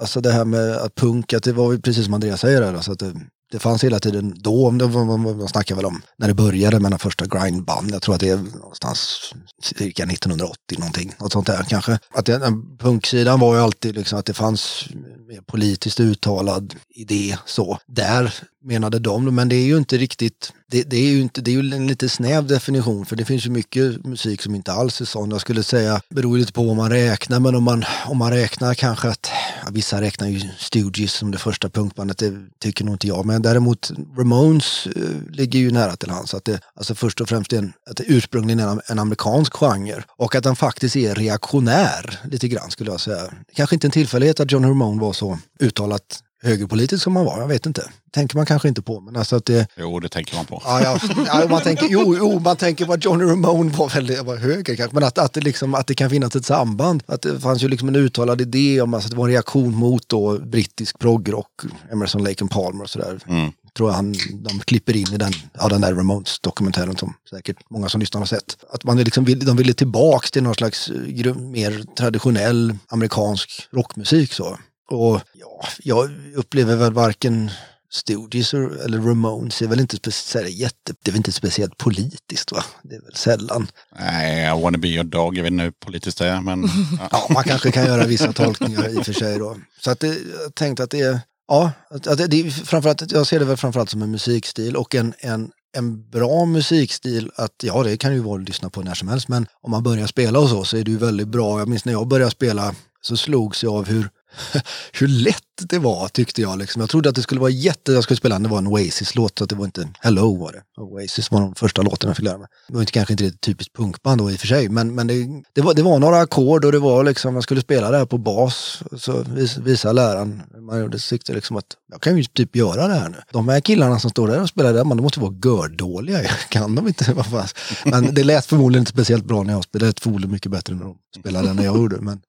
alltså det här med att punk, att det var precis som Andreas säger här, alltså att det, det fanns hela tiden då, man, snackar väl om när det började med den första grindband. Jag tror att det är någonstans cirka 1980 någonting, något sånt där kanske. Att den punksidan var ju alltid liksom att det fanns mer politiskt uttalad idé så. Där menade de, men det är ju inte riktigt, det, det, är ju inte, det är ju en lite snäv definition för det finns ju mycket musik som inte alls är sån. Jag skulle säga, beror lite på vad man räknar, men om man, om man räknar kanske att, ja, vissa räknar ju Stooges som det första punkbandet, det tycker nog inte jag, men däremot Ramones eh, ligger ju nära till hands. Att det, alltså först och främst en, att det ursprungligen är en, en amerikansk genre och att den faktiskt är reaktionär lite grann skulle jag säga. Kanske inte en tillfällighet att John Ramone var så uttalat högerpolitisk som han var, jag vet inte. Tänker man kanske inte på, men alltså att det... Jo, det tänker man på. Ja, ja, ja, man tänker, jo, jo, man tänker att Johnny Ramone var väldigt var höger kanske, men att, att, det liksom, att det kan finnas ett samband. Att det fanns ju liksom en uttalad idé om alltså, att det var en reaktion mot då brittisk proggrock, Emerson, Lake and Palmer och sådär. Mm. Tror jag han, de klipper in i den, ja, den där Ramones-dokumentären som säkert många som lyssnar har sett. Att man liksom vill, de ville tillbaks till någon slags eh, mer traditionell amerikansk rockmusik så. Och ja, jag upplever väl varken Stooges eller Ramones är väl inte speciellt jätte, det är väl inte speciellt politiskt va? Det är väl sällan. Nej, I wanna be your dog. Jag vet inte hur politiskt det är, men... Ja. Ja, man kanske kan göra vissa tolkningar i och för sig då. Så att det, jag tänkte att det är, ja, att, det, det framförallt, jag ser det väl framförallt som en musikstil och en, en, en bra musikstil att, ja det kan ju vara att lyssna på när som helst, men om man börjar spela och så så är det ju väldigt bra. Jag minns när jag började spela så slogs jag av hur hur lätt det var tyckte jag. Liksom. Jag trodde att det skulle vara jätte... Jag skulle spela, det var en Oasis-låt, så att det var inte... Hello var det. Oasis var de första låten jag fick lära mig. Det var inte, kanske inte ett typiskt punkband då i och för sig, men, men det, det, var, det var några ackord och det var liksom, jag skulle spela det här på bas. Så vis, visade läraren, man gjorde, sikte tyckte liksom att jag kan ju typ göra det här nu. De här killarna som står där och spelar där, man, de måste vara gördåliga. Kan de inte? Vad fan? Men det lät förmodligen inte speciellt bra när jag spelade. Det lät förmodligen mycket bättre när de spelade än när jag gjorde. Men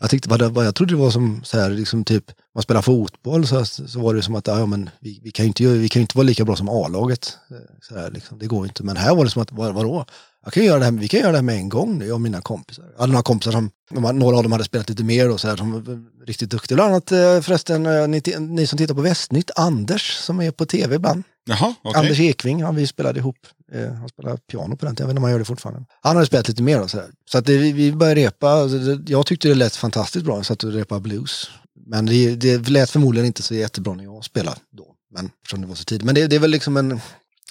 jag, tyckte, bara, vad, jag trodde det var som så här, liksom typ, man spelar fotboll så, så var det som att ja, men vi, vi, kan ju inte, vi kan inte vara lika bra som A-laget. Eh, så här, liksom, det går ju inte. Men här var det som att, vad, vadå? Jag kan göra det här, vi kan göra det här med en gång nu, jag och mina kompisar. Jag hade några kompisar som, några av dem hade spelat lite mer och så här, som var riktigt duktiga. Bland annat eh, förresten, eh, ni, ni som tittar på Västnytt, Anders som är på tv ibland. Jaha, okej. Anders Ekving, ja, vi spelade ihop. Eh, han spelade piano på den tiden, jag vet inte om han gör det fortfarande. Han hade spelat lite mer och sådär. Så att det, vi, började repa, alltså, jag tyckte det lät fantastiskt bra, jag satt och repade blues. Men det, det lät förmodligen inte så jättebra när jag spelade då, men eftersom det var så tidigt. Men det, det är väl liksom en,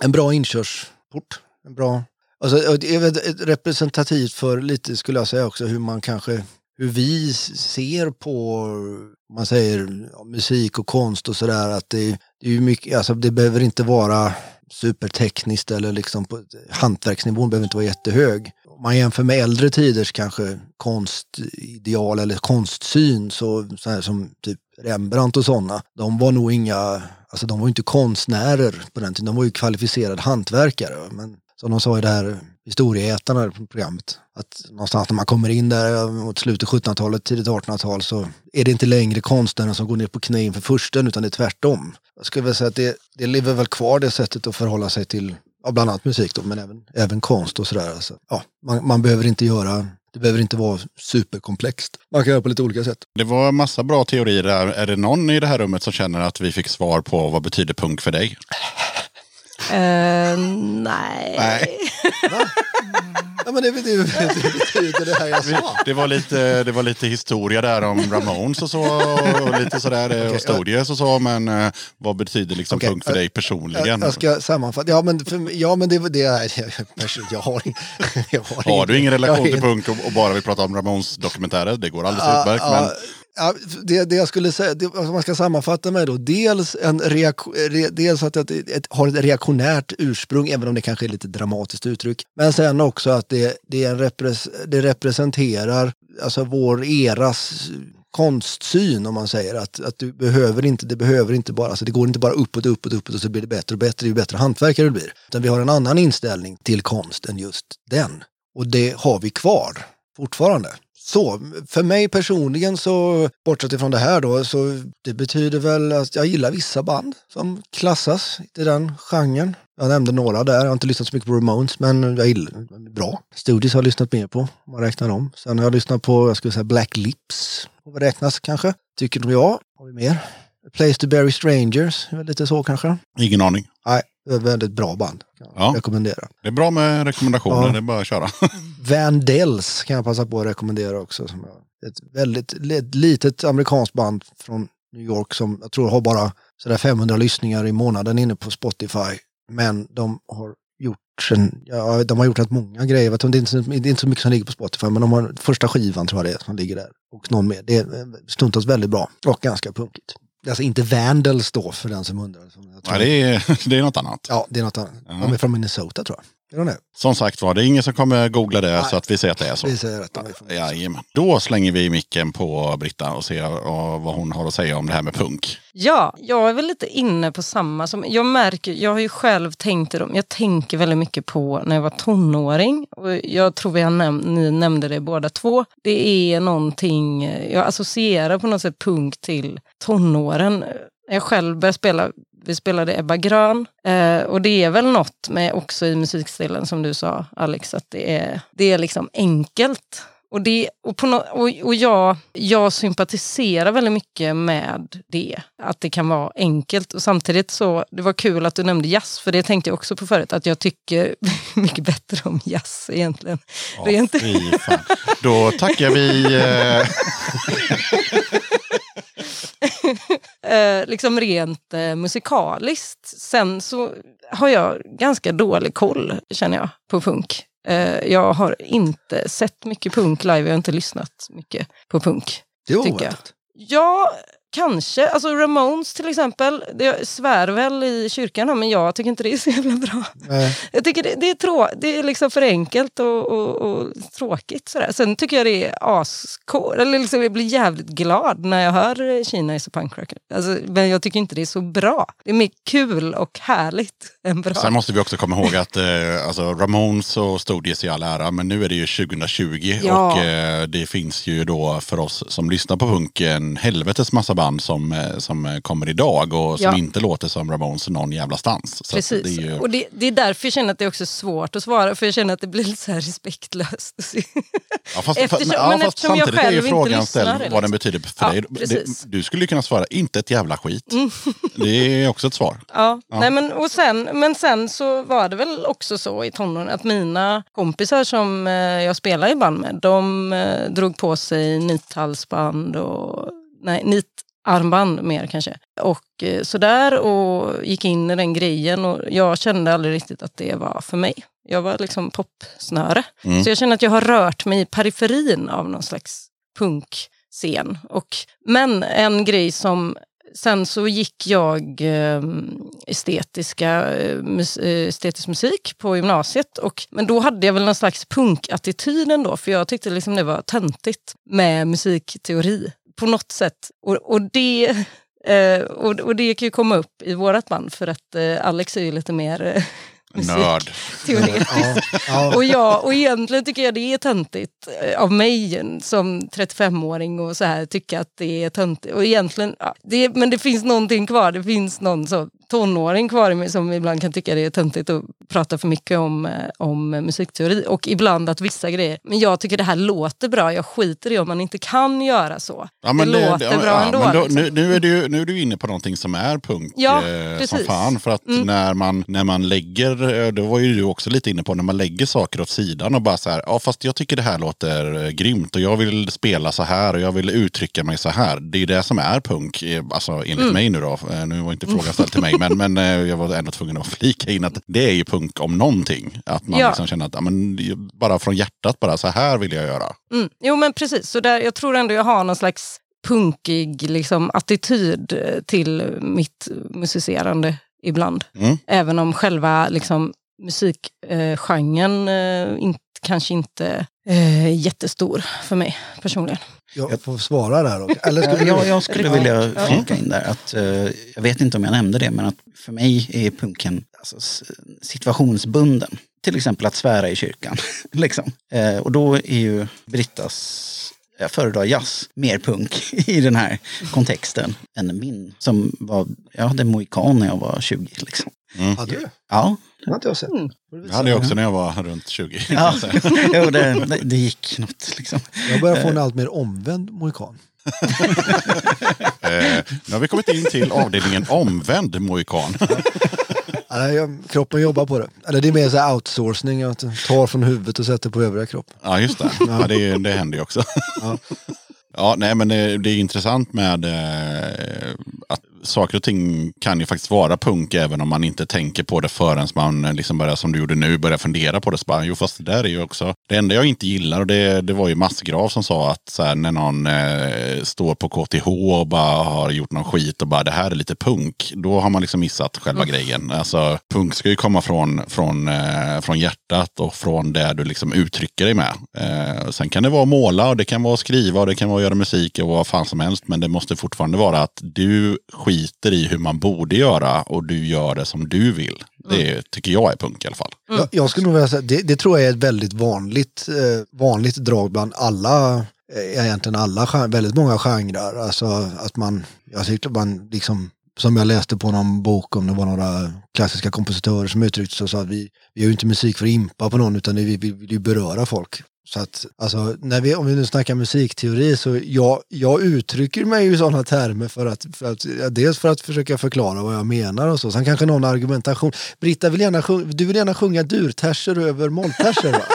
en bra inkörsport. En bra, alltså, det är väl representativt för lite, skulle jag säga också, hur man kanske hur vi ser på, om man säger musik och konst och sådär, att det, det är mycket, alltså det behöver inte vara supertekniskt eller liksom på hantverksnivån behöver inte vara jättehög. Om man jämför med äldre tiders kanske konstideal eller konstsyn så, så här som typ Rembrandt och sådana, de var nog inga, alltså de var ju inte konstnärer på den tiden, de var ju kvalificerade hantverkare. Men som de sa i det här historieätarna på programmet, att någonstans när man kommer in där mot slutet 1700-talet, tidigt 1800-tal så är det inte längre konstnären som går ner på knä inför fursten utan det är tvärtom. Jag skulle väl säga att det, det lever väl kvar det sättet att förhålla sig till ja, bland annat musik då, men även, även konst och sådär. Alltså, ja, man, man behöver inte göra, det behöver inte vara superkomplext. Man kan göra på lite olika sätt. Det var en massa bra teorier där. Är det någon i det här rummet som känner att vi fick svar på vad betyder punk för dig? Eh, nej. Nej. Ja, men det, betyder det här jag sa. Det var lite, det var lite historia där om Ramones och så. Och lite sådär Okej, och Stodius och så. Men eh, vad betyder liksom Okej, punk för jag- dig Jag, personligen? jag ska sammanfatta. Ja, men, för, ja, men det, det är... Jag har, jag har, Har du ingen relation jag till punk och, och bara vill prata om Ramones dokumentärer? Det går alldeles Ja, utmärkt. ja, Men ja, det, det jag skulle säga, det, alltså man ska sammanfatta mig då, dels, en reaktion, re, dels att det ett, har ett reaktionärt ursprung, även om det kanske är lite dramatiskt uttryck. Men sen också att det, det, är en repres, det representerar alltså vår eras konstsyn om man säger att, att du behöver inte, det behöver inte bara, alltså det går inte bara uppåt, uppåt, uppåt och så blir det bättre och bättre, ju bättre hantverkare du blir. Utan vi har en annan inställning till konst än just den. Och det har vi kvar fortfarande. Så för mig personligen så, bortsett ifrån det här då, så det betyder väl att jag gillar vissa band som klassas i den genren. Jag nämnde några där, jag har inte lyssnat så mycket på Ramones, men jag gillar bra. Studios har jag lyssnat mer på, om man räknar dem. Sen har jag lyssnat på, jag skulle säga Black Lips, får väl räknas kanske. Tycker de jag, har vi mer? Place to Bury Strangers, lite så kanske. Ingen aning. Nej, det väldigt bra band. Kan Ja. rekommendera. Det är bra med rekommendationer, Ja. det är bara att köra. Vandells kan jag passa på att rekommendera också. Som ett väldigt ett litet amerikanskt band från New York som jag tror har bara sådär 500 lyssningar i månaden inne på Spotify. Men de har gjort sen, ja, de har gjort rätt många grejer. Det är inte, så- det är inte så mycket som ligger på Spotify men de har första skivan tror jag det är som ligger där. Och någon mer. Det är eh, stundtals väldigt bra och ganska punkigt. Alltså inte Vandals då för den som undrar. Som Nej, det, är, det är något annat. Ja, det är något annat. Ja. De är från Minnesota tror jag. Det? Som sagt var, det är ingen som kommer googla det Nej. så att vi säger att det är så. Vi säger rätt. de är. Jajamän. Då slänger vi micken på Britta och ser vad hon har att säga om det här med punk. Ja, jag är väl lite inne på samma som, jag märker, jag har ju själv tänkt i dem, jag tänker väldigt mycket på när jag var tonåring och jag tror vi har näm ni nämnde det båda två. Det är någonting, jag associerar på något sätt punk till tonåren. Jag själv började spela, vi spelade Ebba Grön eh, och det är väl något med också i musikstilen som du sa Alex, att det är, det är liksom enkelt. Och, det, och, på no, och, och jag, jag sympatiserar väldigt mycket med det, att det kan vara enkelt. Och samtidigt så, det var kul att du nämnde jazz, för det tänkte jag också på förut, att jag tycker mycket bättre om jazz egentligen. Ja, Rent- fy fan. Då tackar vi... Eh, eh, liksom rent eh, musikaliskt. Sen så har jag ganska dålig koll, känner jag, på punk. Eh, jag har inte sett mycket punk live, jag har inte lyssnat mycket på punk. Det är oväntat. Ja, kanske. Alltså Ramones till exempel, det svär väl i kyrkan men jag tycker inte det är så jävla bra. Nej. Jag tycker det, det, är, trå det är liksom för enkelt och, och, och tråkigt. Sådär. Sen tycker jag det är askår. Eller liksom jag blir jävligt glad när jag hör Kina is a punk rocker. Alltså, men jag tycker inte det är så bra. Det är mer kul och härligt än bra. sen måste vi också komma ihåg att eh, alltså Ramones och Stooges i all ära, men nu är det ju 2020 Ja. och eh, det finns ju då för oss som lyssnar på punk en helvetes massa band som, eh, som eh, kommer idag och som Ja. inte låter som Ramones någon jävla stans. Så Precis. Det är ju, Och det, det är därför jag känner att det är också svårt att svara, för jag känner att det blir lite så här respektlöst. Ja, fast, Eftersom- men, ja, men fast jag samtidigt är ju frågan lyssnar, ställd vad den betyder för Ja, dig. Precis. Mm. du skulle kunna svara inte ett jävla skit. Det är också ett svar. Ja, Nej, men, och sen, men sen så var det väl också så i tonåren att mina kompisar som eh, jag spelar i band med, de drog på sig nithalsband och nej, nitarmband mer kanske. Och eh, sådär och gick in i den grejen och jag kände aldrig riktigt att det var för mig. Jag var liksom popsnöre. Mm. Så jag känner att jag har rört mig i periferin av någon slags punkscen. Och, men en grej som Sen så gick jag eh, estetiska, eh, mus, eh, estetisk musik på gymnasiet. Och, men då hade jag väl någon slags punkattityd ändå, för jag tyckte liksom det var töntigt med musikteori på något sätt. Och, och, det, eh, och, och det kan ju komma upp i vårt band, för att eh, Alex är ju lite mer eh, Nörd. ja. Och, jag, och egentligen tycker jag det är töntigt eh, av mig som 35-åring och så här tycka att det är töntigt. Och egentligen, ja, det, men det finns någonting kvar. Det finns någon så tonåring kvar i mig som ibland kan tycka det är töntigt att prata för mycket om, eh, om musikteori. Och ibland att vissa grejer, men jag tycker det här låter bra. Jag skiter i om man inte kan göra så. Ja, men det, låter ja, bra ja, ändå. Då, liksom. nu, nu, är du, nu är du inne på någonting som är punk Ja, eh, som fan. För att Mm. när, man, när man lägger, eh, det var ju du också lite inne på, när man lägger saker åt sidan och bara så här, ja fast jag tycker det här låter eh, grymt och jag vill spela så här och jag vill uttrycka mig så här. Det är ju det som är punk, alltså enligt Mm. mig nu då. Nu var inte frågan ställd till mig, men, men eh, jag var ändå tvungen att flika in att det är ju punk om någonting. Att man Ja. liksom känner att, ja, men, bara från hjärtat, bara så här vill jag göra. Mm. Jo men precis, så där, jag tror ändå jag har någon slags punkig liksom, attityd eh, till mitt musicerande ibland. Mm. Även om själva liksom, musikgenren eh, inte, kanske inte eh, är jättestor för mig personligen. Jag får svara där. Också. Eller du? jag, jag skulle Ja. vilja Ja. flika in där att eh, jag vet inte om jag nämnde det men att för mig är punken alltså, situationsbunden. Till exempel att svära i kyrkan. liksom. eh, och då är ju Brittas jag föredrar jazz, mer punk i den här kontexten än min som var, jag hade mohikan när jag var 20 liksom. Hade du? Ja, Det har inte jag sett. Mm. Det hade jag också när jag var runt 20. ja. jo, det, det, gick något liksom. Jag börjar få en allt mer omvänd mohikan. Eh, nu har vi kommit in till avdelningen omvänd mohikan. Jag, kroppen jobbar på det. Eller det är mer så här outsourcing, att tar från huvudet och sätter på övriga kroppen. Ja, just det. Ja, det, det händer ju också. Ja. Ja, nej, men det, det är intressant med eh, att saker och ting kan ju faktiskt vara punk även om man inte tänker på det förrän man eh, liksom börjar, som du gjorde nu, börjar fundera på det. Så bara, jo, fast det där är ju också... Det enda jag inte gillar, och det, det var ju Massgrav som sa att så här, när någon eh, står på KTH och bara har gjort någon skit och bara det här är lite punk, då har man liksom missat själva grejen. Alltså, punk ska ju komma från, från, eh, från hjärtat och från det du liksom uttrycker dig med. Eh, sen kan det vara att måla och det kan vara att skriva och det kan vara att göra musik och vad fan som helst. Men det måste fortfarande vara att du skiter i hur man borde göra och du gör det som du vill. Det tycker jag är punk i alla fall. Jag, jag skulle nog vilja säga, det, det tror jag är ett väldigt vanligt, eh, vanligt drag bland alla, eh, egentligen alla, väldigt många genrer. Alltså att man, jag tyckte man liksom, som jag läste på någon bok om det var några klassiska kompositörer som uttryckte sig och sa att vi, vi gör ju inte musik för att impa på någon utan vi, vi vill ju beröra folk. Så att, alltså, när vi, om vi nu snackar musikteori så jag, jag uttrycker mig ju i sådana termer för att, för att, dels för att försöka förklara vad jag menar och så. Sen kanske någon argumentation. Britta vill gärna sjunga, du vill gärna sjunga durterser över mollterser va?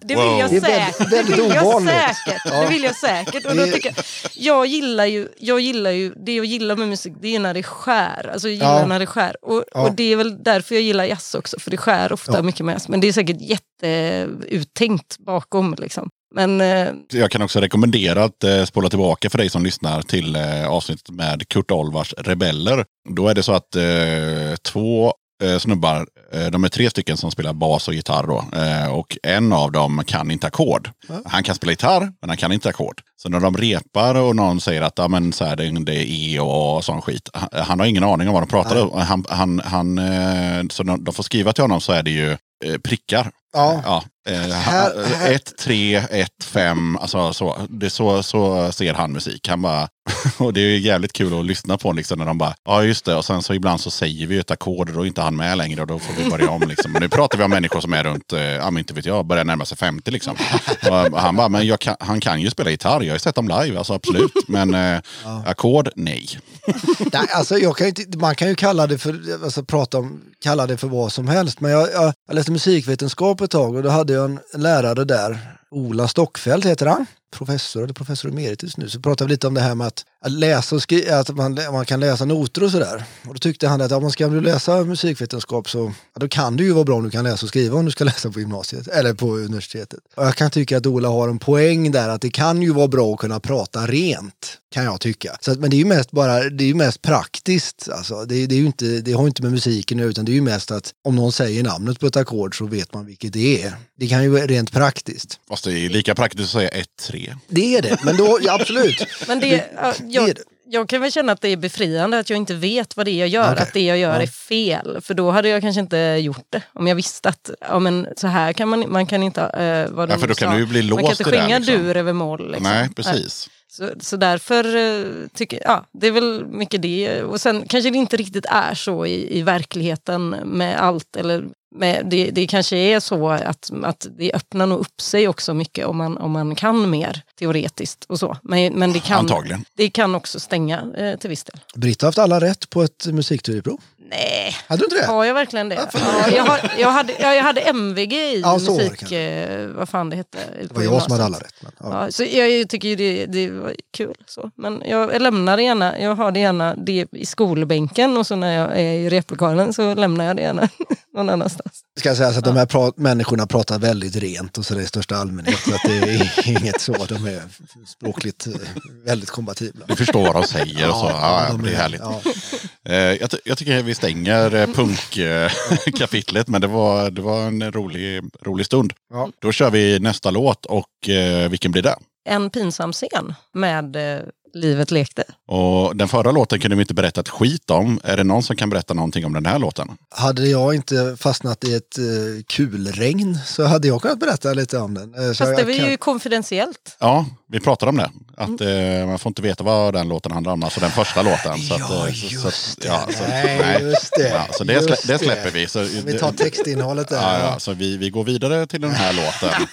Det vill jag säkert. det vill jag säkert. Ja. Det vill jag säkert. Och då tycker jag, jag, gillar ju, jag gillar ju, det jag gillar med musik det är när det skär. Alltså jag gillar Ja. när det skär. Och, Ja. och det är väl därför jag gillar jazz också. För det skär ofta Ja. mycket med jazz. Men det är säkert jätteuttänkt bakom. Liksom. Men eh, Jag kan också rekommendera att eh, spola tillbaka för dig som lyssnar till eh, avsnittet med Kurt Olvars Rebeller. Då är det så att eh, två snubbar, eh, de är tre stycken som spelar bas och gitarr då. Eh, och en av dem kan inte ackord. Han kan spela gitarr, men han kan inte ackord. Så när de repar och någon säger att ja, men, så här, det, är E och A och sån skit. Han, han har ingen aning om vad de pratar om. Han, han, han, eh, så de, de får skriva till honom så är det ju eh, prickar. Ja. Ja, eh, 1, 3, 1, 5. Alltså så, det så, så ser han musik. Han bara, och det är jävligt kul att lyssna på liksom, när de bara, ja just det. Och sen så ibland så säger vi ett ackord och då är inte han med längre och då får vi börja om. Liksom. Men nu pratar vi om människor som är runt, eh, ja men inte vet jag, börjar närma sig 50 liksom. Och han bara, men kan, han kan ju spela gitarr. Jag har ju sett dem live, alltså absolut. Men eh, ackord, nej. Nej, alltså jag kan inte, man kan ju kalla det för, alltså prata om, kalla det för vad som helst. Men jag, jag, jag läste musikvetenskap ett tag och då hade jag en lärare där, Ola Stockfeldt heter han. Professor, eller professor emeritus nu, så pratade vi lite om det här med att, att läsa och skriva, att man, man kan läsa noter och sådär. Och då tyckte han att om man ska läsa musikvetenskap så, ja, då kan det ju vara bra om du kan läsa och skriva om du ska läsa på gymnasiet, eller på universitetet. Och jag kan tycka att Ola har en poäng där, att det kan ju vara bra att kunna prata rent, kan jag tycka. Så att, men det är ju mest bara, det är ju mest praktiskt. Alltså, det, det, är ju inte, det har ju inte med musiken att göra, utan det är ju mest att om någon säger namnet på ett ackord så vet man vilket det är. Det kan ju vara rent praktiskt. Fast det är lika praktiskt att säga 1, 3, 3. Det är det, men då, ja, absolut. Men det, det jag, det. jag kan väl känna att det är befriande att jag inte vet vad det är jag gör. Okej. Att det jag gör Ja. är fel. För då hade jag kanske inte gjort det. Om jag visste att ja, men så här kan man, man kan inte... Uh, vad Ja, för då kan du bli Man kan låst inte det. sjunga Liksom. dur över moll. Liksom. Nej, precis. Så, så därför eh, tycker ja, det är väl mycket det. Och sen kanske det inte riktigt är så i, i verkligheten med allt. Eller med, det, det kanske är så att, att det öppnar nog upp sig också mycket om man, om man kan mer teoretiskt och så. Men, men det, kan, Antagligen. det kan också stänga eh, till viss del. Britta har haft alla rätt på ett musikteoriprov. Nej, Hade du inte det? har jag verkligen det? Ja, jag, har, jag, hade, ja, jag hade MVG i Ja, så musik, eh, vad fan det hette. Det var jag som hade alla rätt. Men, ja. Ja, så jag tycker ju det, det var kul. Så. Men jag, jag lämnar det gärna, jag har det gärna det i skolbänken och så när jag är i replokalen så lämnar jag det gärna någon annanstans. Ska sägas att de här pra- människorna pratar väldigt rent och så det i största allmänhet. Så att det är inget så. De är språkligt eh, väldigt kompatibla. Du förstår vad de säger och så. Ja, de det är härligt. Ja. Eh, jag, jag tycker vi stänger eh, punkkapitlet, men det var, det var en rolig, rolig stund. Ja. Då kör vi nästa låt och eh, vilken blir det? En pinsam scen med eh, Livet lekte. Och den förra låten kunde vi inte berätta ett skit om. Är det någon som kan berätta någonting om den här låten? Hade jag inte fastnat i ett kulregn så hade jag kunnat berätta lite om den. Eh, så Fast det var kan- ju konfidentiellt. Ja, Vi pratade om det. Att eh, man får inte veta vad den låten handlar om. Alltså den första låten. Så att, Ja, eh, så- så, just att- ja, så, Nej, just det. Ja, så det, Just slä, det det. släpper vi. Så, Vi tar textinnehållet där. Ja, ja, så vi, vi går vidare till den här låten.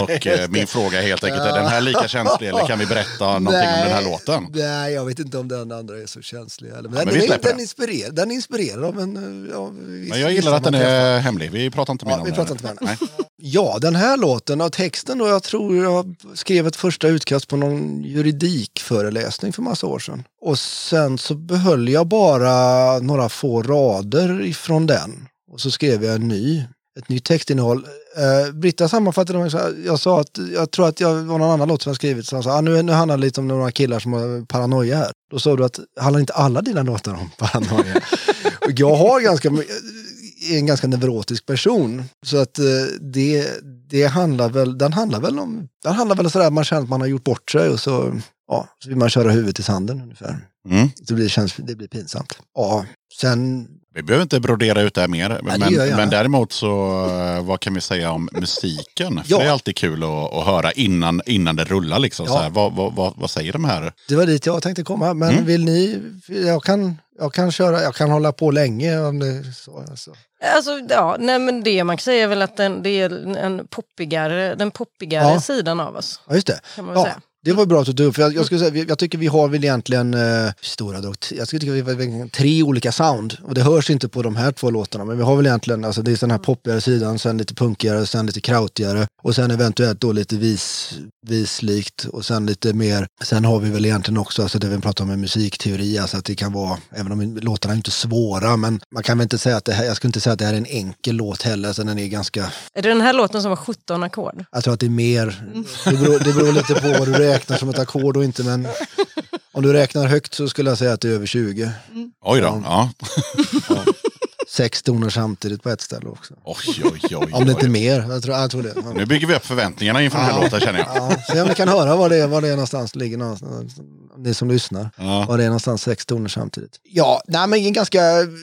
Och eh, min fråga är helt enkelt, är den här lika känslig eller kan vi berätta någonting om den här låten? Nej, jag vet inte om den andra är så känslig. Eller, men men den, vi är, den, den. inspirerar, den inspirerar av en... eh, Av viss- Men jag gillar att den är hemlig. Vi pratar inte mer Ja, om vi den. pratar inte mer. Nej. Ja, den här låten och texten då, jag tror jag skrev ett första utkast på någon juridikföreläsning för massa år sedan. Och sen så behöll jag bara några få rader ifrån den. Och så skrev jag en ny, ett nytt textinnehåll. Eh, Britta sammanfattade det, så här, jag sa att jag tror att jag var någon annan låt som jag skrivit. Så han sa, ah, nu, nu handlar det lite om några killar som har paranoia här. Då sa du att handlar inte alla dina låtar om paranoia? jag har ganska mycket är en ganska neurotisk person. Så att eh, det, det handlar väl, den handlar väl om, den handlar väl sådär man känner att man har gjort bort sig och så, ja, så vill man köra huvudet i sanden ungefär. Mm. Så blir det, känns, det blir pinsamt. Ja, sen, Vi behöver inte brodera ut det här mer. det men, gärna. men däremot så, eh, vad kan vi säga om musiken? För Ja. det är alltid kul att, att höra innan, innan det rullar. Liksom. Ja. Så här, vad, vad, vad, vad säger de här? det var dit jag tänkte komma. Men Mm. vill ni, jag kan, jag kan köra, jag kan hålla på länge om det är så. Alltså. Alltså, ja, nej, men det man kan säga är väl att den, det är en poppigare, den poppigare Ja. sidan av oss. Ja, just det. Kan man Ja, säga. Det var bra att du tog upp. För jag, jag, skulle säga, jag tycker vi har väl egentligen eh, stora drag. Jag skulle tycka vi har tre olika sound. Och det hörs inte på de här två låtarna. Men vi har väl egentligen, alltså det är den här poppigare sidan, sen lite punkigare, sen lite krautigare. Och sen eventuellt då lite vis, vislikt. Och sen lite mer, sen har vi väl egentligen också, alltså det vi pratar om med musikteori, alltså att det kan vara, även om låtarna är inte svåra, men man kan väl inte säga att det här, jag skulle inte säga att det här är en enkel låt heller, så den är ganska Är det den här låten som har 17 ackord? jag tror att det är mer, det beror, det beror lite på vad du räknar som ett ackord och inte men om du räknar högt så skulle jag säga att det är över 20. Oj då. Ja. Sex toner samtidigt på ett ställe också. Oj, oj, oj, Om det inte är mer, jag tror, jag tror det. Ja. Nu bygger vi upp förväntningarna inför den här låten känner jag. Ja, se om ni kan höra var det är, var det är någonstans ligger någonstans, ni som lyssnar. Ja. Var det är någonstans sex toner samtidigt. Ja, nej men en ganska,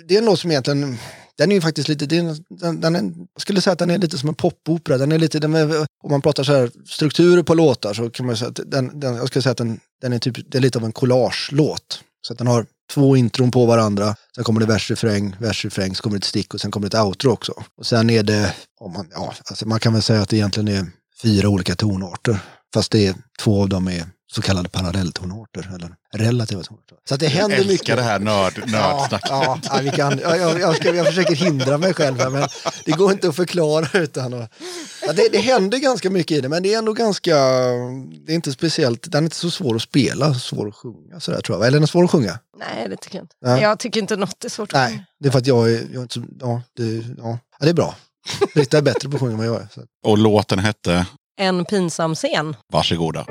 det är en låt som egentligen, den är ju faktiskt lite, den, den är, jag skulle säga att den är lite som en popopera. Den är lite, den är, om man pratar så här strukturer på låtar så kan man säga att den, den jag skulle säga att den, den är, typ, det är lite av en collage-låt. Så att den har två intron på varandra, sen kommer det vers, refräng, vers, refräng, så kommer det ett stick och sen kommer det ett outro också. Och sen är det, om man, ja, alltså man kan väl säga att det egentligen är fyra olika tonarter. Fast det är, två av dem är så kallade parallelltonarter, eller relativa tonarter. Så att det händer Älskar mycket. det här nörd, nördsnacket. ja, ja, vi kan, ja, jag, jag, ska, jag försöker hindra mig själv här, men det går inte att förklara utan att... Ja, det, det händer ganska mycket i det, men det är ändå ganska... Det är inte speciellt, den är inte så svår att spela, svår att sjunga sådär tror jag. Eller är den svår att sjunga? Nej, det tycker jag inte. Nej. Jag tycker inte något är svårt. Nej, det är för att jag är, jag är inte så... Ja det, ja, ja, det är bra. Britta är bättre på att sjunga än vad jag är. Så. Och låten hette En pinsam scen. Varsågoda.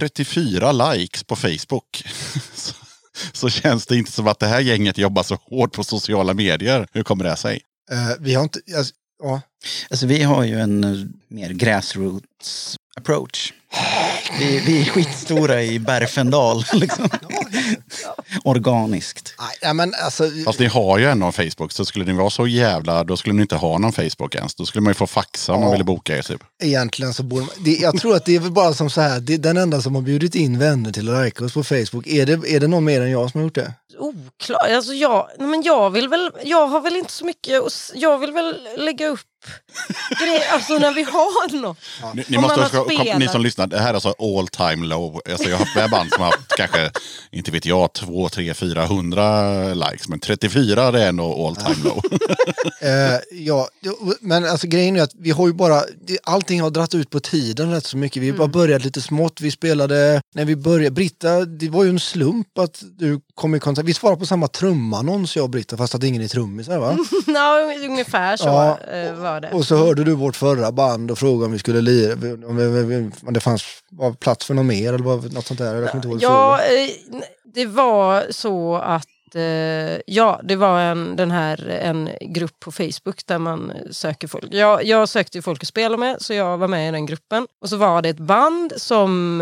34 likes på Facebook så, känns det inte som att det här gänget jobbar så hårt på sociala medier. Hur kommer det sig? Eh, vi har inte, alltså, ja. Alltså vi har ju en eh, mer grassroots approach. Vi, vi är skitstora i Berfendal. Liksom. Organiskt. Nej, men alltså, Fast ni har ju ändå en Facebook, så skulle ni vara så jävla, då skulle ni inte ha någon Facebook ens. Då skulle man ju få faxa om man ville boka er typ. egentligen så borde man, det, jag tror att det är väl bara som så här, det är den enda som har bjudit in vänner till att lajka oss på Facebook. Är det, är det någon mer än jag som har gjort det? Oklar. Alltså jag, men jag vill väl, jag har väl inte så mycket, jag vill väl lägga upp alltså när vi har något. Ni, ni, Om måste, har kom, ni som lyssnar, det här är alltså all time low. Alltså jag har haft med band som har haft kanske, inte vet jag, 2, 3, 400 likes. Men 34 det är ändå all time low. Eh, ja, men alltså grejen är att vi har ju bara, allting har dratt ut på tiden rätt så mycket. Vi har bara börjat lite smått. Vi spelade, när vi började, Britta, det var ju en slump att du kom i kontakt. Vi svarade på samma trumannons jag och Britta, fast att ingen är trummisar va? Ja, ungefär så Ja, eh, var det. Och så hörde du vårt förra band och frågade om vi skulle lira, om, vi, om det fanns var plats för något mer eller något sånt där. Jag kommer inte ihåg Ja, frågade. eh, det var så att eh, ja, det var en, den här, en grupp på Facebook där man söker folk. Jag, jag sökte ju folk att spela med så jag var med i den gruppen. Och så var det ett band som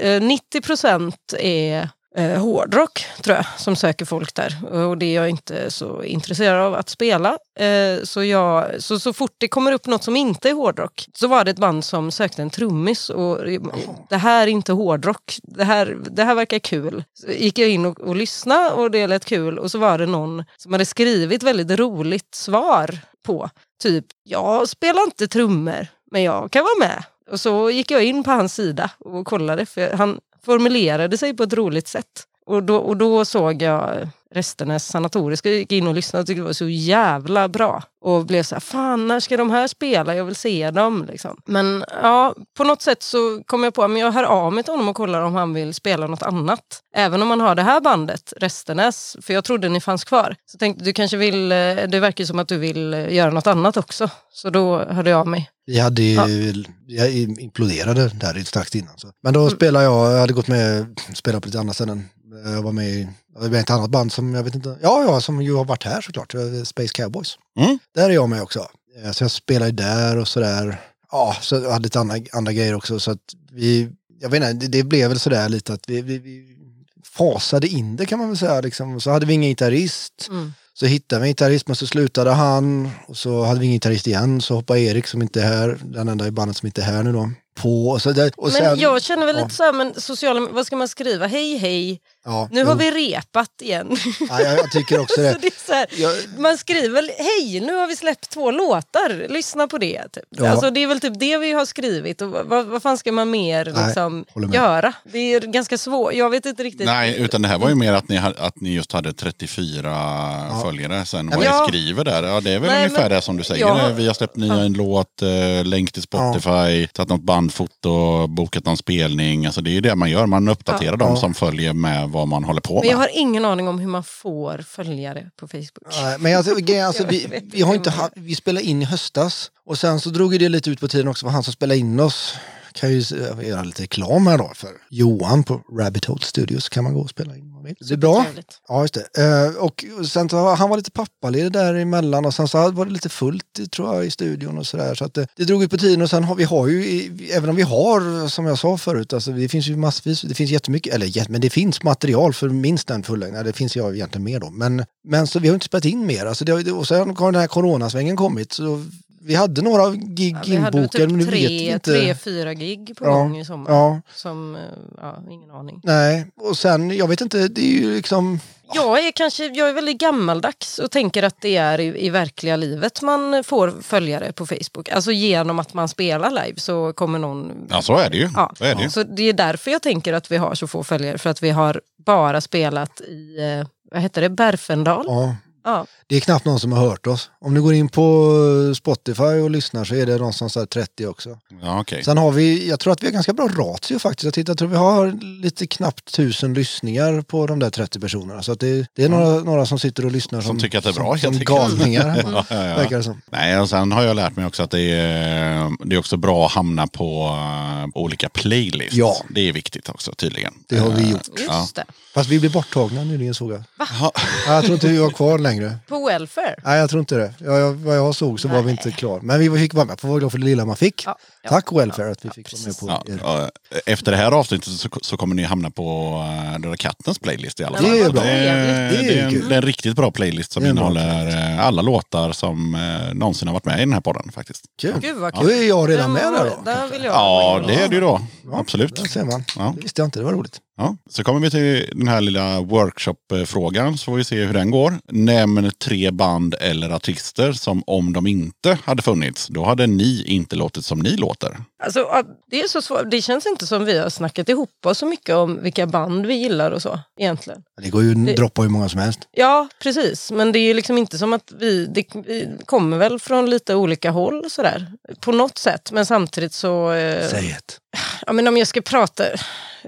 eh, 90 procent är eh, hårdrock tror jag som söker folk där. Och det är jag inte så intresserad av att spela. Eh, så, jag, så, så fort det kommer upp något som inte är hårdrock så var det ett band som sökte en trummis och eh, det här är inte hårdrock, det här, det här verkar kul. Så gick jag in och, och lyssnade och det lät kul och så var det någon som hade skrivit väldigt roligt svar på typ, jag spelar inte trummor men jag kan vara med. Och så gick jag in på hans sida och kollade för han formulerade sig på ett roligt sätt. Och då, och då såg jag Restenäs sanatoriska, jag gick in och lyssnade och tyckte det var så jävla bra. Och blev så här, fan när ska de här spela? Jag vill se dem. Liksom. Men ja, på något sätt så kom jag på att jag hör av mig till honom och kollar om han vill spela något annat. Även om man har det här bandet, Restenäs, för jag trodde ni fanns kvar. Så tänkte du kanske vill, eh, det verkar som att du vill eh, göra något annat också. Så då hörde jag av mig. Vi hade ju, jag imploderade där strax innan. Så. Men då spelade jag, jag hade gått med, spelat på lite andra ställen. Jag var med i jag var med i ett annat band som jag vet inte, ja, ja som ju har varit här såklart, Space Cowboys. Mm. Där är jag med också. Eh, Så jag spelade ju där och sådär. Ja, så jag hade lite andra, andra grejer också så att vi, jag vet inte, det, det blev väl sådär lite att vi, vi, vi fasade in det kan man väl säga liksom. Så hade vi ingen gitarrist. Mm. Så hittade vi en gitarrist men så slutade han och så hade vi ingen gitarrist igen så hoppade Erik som inte är här, den enda i bandet som inte är här nu då, på. Och så där, och Men sen, jag känner väl ja. lite så här, men sociala, vad ska man skriva? Hej hej, ja, nu har jo. vi repat igen. Ja, jag, jag tycker också så det. det är så här, Jag, man skriver hej, nu har vi släppt två låtar, lyssna på det. Typ. Ja. Alltså, det är väl typ det vi har skrivit och vad, vad fan ska man mer Nej, liksom, göra? Det är ganska svårt, jag vet inte riktigt. Nej, utan det här var ju mer att ni, att ni just hade 34 följare. Sen vad Ja. ni skriver där, ja, det är väl Nej, ungefär men- det som du säger. Ja. Vi har släppt nya en låt, eh, länk till Spotify, tagit något bandfoto, bokat någon spelning. Alltså det är ju det man gör, man uppdaterar de Ja. som följer med vad man håller på Men jag med. har ingen aning om hur man får följare på Facebook. nej, men alltså, alltså, Jag vi, vi, har inte vi spelade in i höstas och sen så drog det lite ut på tiden också, var han som spelade in oss kan ju göra lite reklam här då för Johan på Rabbit Hole Studios kan man gå och spela in. Det är bra. Ja, just det. Eh, och sen så, han var lite pappaledig däremellan och sen så var det lite fullt tror jag i studion och sådär. Så att det, det drog ut på tiden och sen har vi har ju, även om vi har, som jag sa förut, alltså det finns ju massvis, det finns jättemycket, eller men det finns material för minst en fullängd, det finns ju egentligen mer då. Men, men så vi har inte spelat in mer, alltså det, har- och sen har den här coronasvängen kommit så vi hade några gig Ja, vi hade väl inbokade men nu typ vet vi tre, inte. tre, fyra gig på Ja, gång i sommar. Ja, Som, eh, ja, ingen aning. nej, och sen, jag vet inte, det är ju liksom, Jag är, kanske, jag är väldigt gammaldags och tänker att det är i, i verkliga livet man får följare på Facebook. Alltså genom att man spelar live så kommer någon... Ja, så är det ju. Ja. Så är det ju. Så det är därför jag tänker att vi har så få följare. För att vi har bara spelat i, eh, vad heter det, Berfendal. ja. Ja. Det är knappt någon som har hört oss. Om du går in på Spotify och lyssnar så är det någonstans så här 30 också. Ja, okej. Sen har vi, jag tror att vi har ganska bra ratio faktiskt. Jag, tittar, jag tror vi har lite knappt tusen lyssningar på de där 30 personerna. Så att det, det är några, några som sitter och lyssnar som, Som tycker att det är bra, som, som galningar. Ja, ja, ja. Som. Nej, och sen har jag lärt mig också att det är, det är också bra att hamna på, eh, på olika playlists. Ja. Det är viktigt också tydligen. Det har vi Eh, gjort. Just Ja. det. Fast vi blev borttagna nyligen såg jag. Ja. Ja, Jag tror inte vi var kvar längre. På welfare. Nej, jag tror inte det. Jag, jag, vad jag såg så var vi inte klar. Men vi fick vara med på vad för det lilla man fick. Ja. Tack Welfare att vi fick vara med på Ja, er. och efter det här avsnittet så, så kommer ni hamna på uh, Döda kattens playlist i alla Det fall. är bra. Det är, Det är det är, en, det är en riktigt bra playlist som Det innehåller eh, alla låtar som uh, någonsin har varit med i den här podden faktiskt. Kul. Gud vad Då kul. är jag redan med där då. Där vill jag Ja, det är det ju då. Ja, Absolut. Där ser man. Ja. Det visste jag inte, det var roligt. Ja. Så kommer vi till den här lilla workshop-frågan så får vi se hur den går. Nämn tre band eller artister som om de inte hade funnits, då hade ni inte låtit som ni låter. Alltså, ja, det, är så svårt. det känns inte som vi har snackat ihop oss så mycket om vilka band vi gillar och så egentligen. Det går ju Det- droppa hur många som helst. Ja, precis. Men det är ju liksom inte som att vi, det, vi kommer väl från lite olika håll sådär. På något sätt. Men samtidigt så... Eh, Säg ett. ja, men om jag ska prata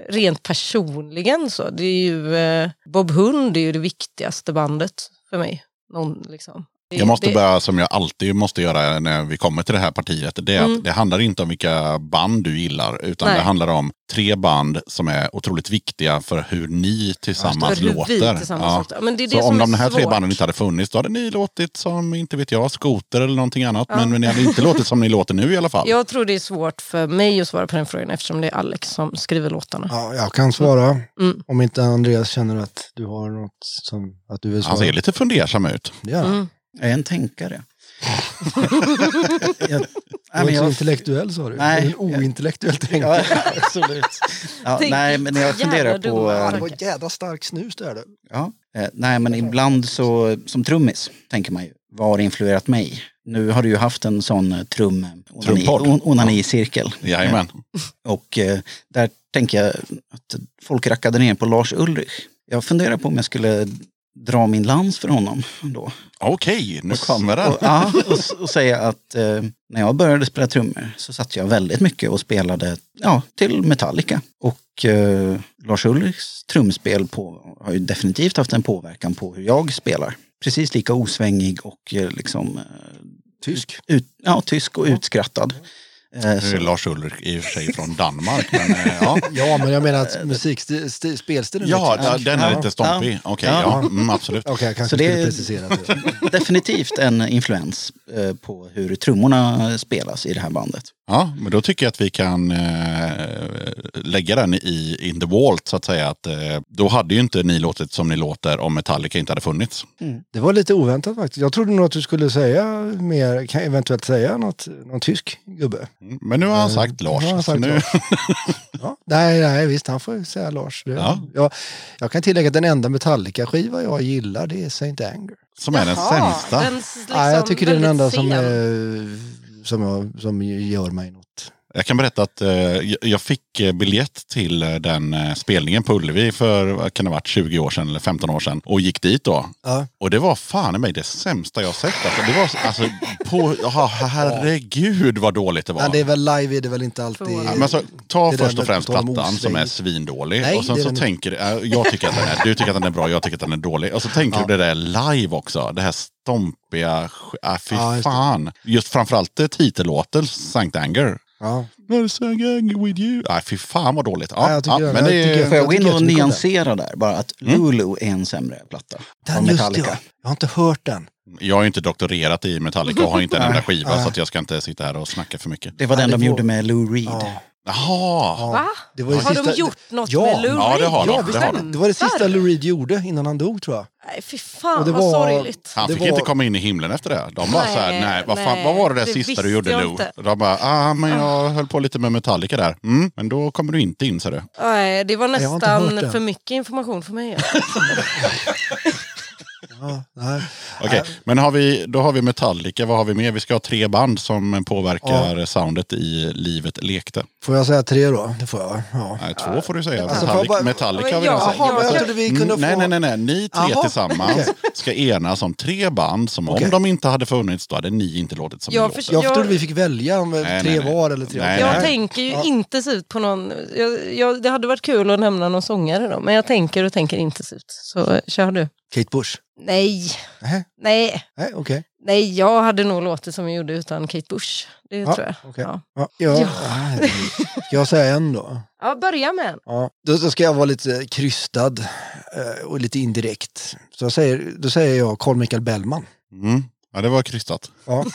rent personligen så. Det är ju eh, Bob Hund är ju det viktigaste bandet för mig. Någon, liksom. Jag måste börja som jag alltid måste göra när vi kommer till det här partiet. Det, är Mm. att det handlar inte om vilka band du gillar utan Nej. det handlar om tre band som är otroligt viktiga för hur ni tillsammans hur låter. tillsammans. Ja, men det är det Så som om är de här tre svårt. banden inte hade funnits då hade ni låtit som, inte vet jag, skoter eller någonting annat. Men, men ni hade inte låtit som ni låter nu i alla fall. Jag tror det är svårt för mig att svara på den frågan eftersom det är Alex som skriver låtarna. Ja, jag kan svara. Mm. Om inte Andreas känner att du har något som att du vill svara. Han ser lite fundersam ut. Han. Mm. Jag är en tänkare. jag, Du är men inte så jag, intellektuell sa du. Nej. En ointellektuell ja, tänkare. absolut. Ja, Tänk nej, men jag funderar på... eh, Det var jädra stark snus där du. Ja, eh, nej men ibland så som trummis tänker man ju, vad har influerat mig? Nu har du ju haft en sån eh, trum onani, Trumpodd. on- onani-cirkel. Jajamän. Och eh, där tänker jag att folk rackade ner på Lars Ulrich. Jag funderar på om jag skulle dra min lans för honom då. Okej, nu kommer den. Och, ja, och, och säga att eh, när jag började spela trummor så satt jag väldigt mycket och spelade ja, till Metallica. Och eh, Lars Ulrichs trumspel på, har ju definitivt haft en påverkan på hur jag spelar. Precis lika osvängig och eh, liksom eh, Tysk. ut, ja, tysk och utskrattad. Eh, Nu är så, Lars Ulrik i och för sig från Danmark. Men, eh, ja, Ja, men jag menar att musikstil, sti- spelstilen ja är tysk. den är Ja. lite stompig. Ja. Okej, Ja. ja. Mm, absolut. Kanske Så det- precisera det. definitivt en influens eh, på hur trummorna spelas i det här bandet. Ja, men då tycker jag att vi kan eh, lägga den i in the vault så att säga. Att, då hade ju inte ni låtit som ni låter om Metallica inte hade funnits. Det var lite oväntat faktiskt. Jag trodde nog att du skulle säga mer, kan eventuellt säga något, någon tysk gubbe. Men nu har han sagt nu Lars. har han sagt nu, Lars. Ja, nej, nej, visst han får säga Lars. Det, Ja. jag, jag kan tillägga att den enda Metallica-skiva jag gillar det är Saint Anger. som är den Jaha, sämsta. den liksom ja, jag tycker det är den enda som, är, som, jag, som gör mig något. Jag kan berätta att eh, jag- fick eh, biljett till eh, den eh, spelningen på Ullevi för kan det varit 20 år sedan eller 15 år sedan och gick dit då. Ja. Och det var fan i mig det sämsta jag sett. Alltså, det var alltså på, oh, herregud vad dåligt det var. Men det är väl live är det väl inte alltid. Ja, Ja, men alltså, ta först och främst plattan som är svindålig. Nej, och sen så tänker du, äh, jag tycker att den är, du tycker att den är bra, jag tycker att den är dålig. Och så tänker Ja. du det där live också. Det här stompiga, äh, fy Ja, fan. Just framförallt titellåten, Sankt Anger. Ja. Not Sankt Anger with you. Äh, fy fan vad dåligt. Ja, Ja, jag tycker ja, men Jag det tycker- är, Får jag gå in och nyansera där bara att Lulu är en sämre platta. Den av just det, Metallica. ja. Jag har inte hört den. jag har ju inte doktorerat i Metallica och har inte en enda skiva Nej. så att jag ska inte sitta här och snacka för mycket. Det var den de gjorde med Lou Reed. Ja. Jaha! Ja. Va? Det var ju Har de sista- gjort något Ja. med Lou Ja, det har de. Ja, det har de. det var det sista? Lou Reed gjorde innan han dog tror jag. Nej, fy fan det vad var- sorgligt. Han Det fick var- inte komma in i himlen efter det. De var Nej, så här, nej, vad, fan, nej, vad var det där det sista du gjorde jag Lou? De bara, ah, men jag höll på lite med Metallica där. Mm, men då kommer du inte in, så du. Nej, det var nästan för mycket information för mig. Ja, nej. Okej, men har vi, då har vi Metallica. Vad har vi mer? Vi ska ha tre band som påverkar soundet i Livet lekte. Får jag säga tre då? Det får jag? Ja. Nej, två får du säga. Alltså, Metallica, bara- Metallica har vi Ja, redan sagt. Jag trodde vi kunde få... Nej, nej, nej, nej. Ni tre Jaha, tillsammans okej. ska enas om tre band som Okej. om de inte hade funnits då hade ni inte låtit som Jag en låt. förs- Jag Jag- trodde vi fick välja om Nej, tre nej, nej. var eller tre Nej, Jag nej. tänker ju Ja. intensivt på någon... Jag, jag, det hade varit kul att nämna någon sångare då, men jag tänker och tänker intensivt. Så kör du. Kate Bush? Nej, Nej, nej, nej okej. nej, jag hade nog låtit som jag gjorde utan Kate Bush. Det Ja, tror jag. okej. Ja. Ja, ja. Ja. nej. Ska jag säga en då? ja, börja med en. Ja, då, då ska jag vara lite krystad eh, och lite indirekt. Så jag säger, då säger jag Carl Michael Bellman. Mm. Ja, det var krystat. Ja.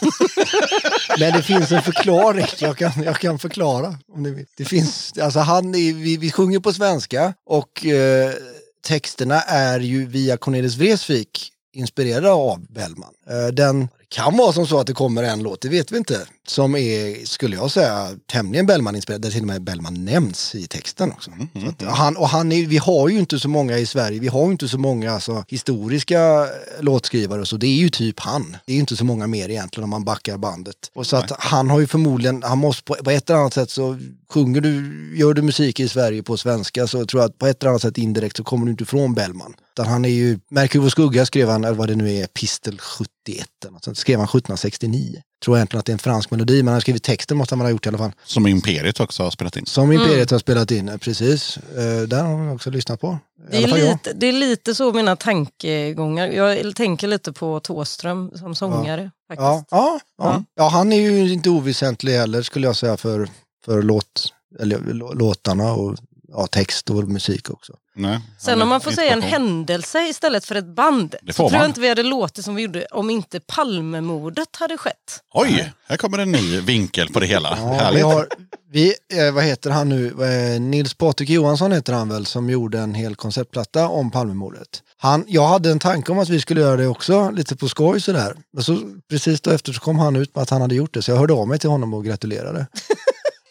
Men det finns en förklaring. Jag kan, jag kan förklara. Om ni vill. Det finns, alltså han är, vi, vi sjunger på svenska och eh, texterna är ju via Cornelis Vreeswijk inspirerade av Bellman. Eh, den kan vara som så att det kommer en låt, det vet vi inte, som är, skulle jag säga, tämligen Bellman-inspirerad, där till och med Bellman nämns i texten också. Så att han, och han är, vi har ju inte så många i Sverige, vi har ju inte så många alltså, historiska låtskrivare och så, det är ju typ han. Det är ju inte så många mer egentligen om man backar bandet. Och så att han har ju förmodligen, han måste på, på ett eller annat sätt så sjunger du, gör du musik i Sverige på svenska så tror jag att på ett eller annat sätt indirekt så kommer du inte ifrån Bellman. Utan han är ju, Merkur och skugga skrev han, eller vad det nu är, Pistel 71, eller något sånt, skrev han 1769. Tror egentligen att det är en fransk melodi, men han har skrivit texten måste han väl ha gjort i alla fall. Som Imperiet också har spelat in. Som Imperiet har spelat in, eh, precis. Eh, där har vi också lyssnat på. Det är, lite, det är lite så mina tankegångar. Jag tänker lite på Thåström som sångare. Ja, Faktiskt. ja, ja. Ja. ja, han är ju inte oväsentlig heller skulle jag säga för, för låt, eller, lå- låtarna och ja, text och musik också. Nej, Sen om man får säga en händelse istället för ett band så tror jag inte vi hade låtit som vi gjorde om inte Palmemordet hade skett. Oj, här kommer en ny vinkel på det hela. Ja, vi Härligt. har, vi, eh, vad heter han nu, eh, Nils Patrik Johansson heter han väl, som gjorde en hel konceptplatta om Palmemordet. Han, jag hade en tanke om att vi skulle göra det också, lite på skoj sådär. Men så, precis då efter så kom han ut med att han hade gjort det, så jag hörde av mig till honom och gratulerade.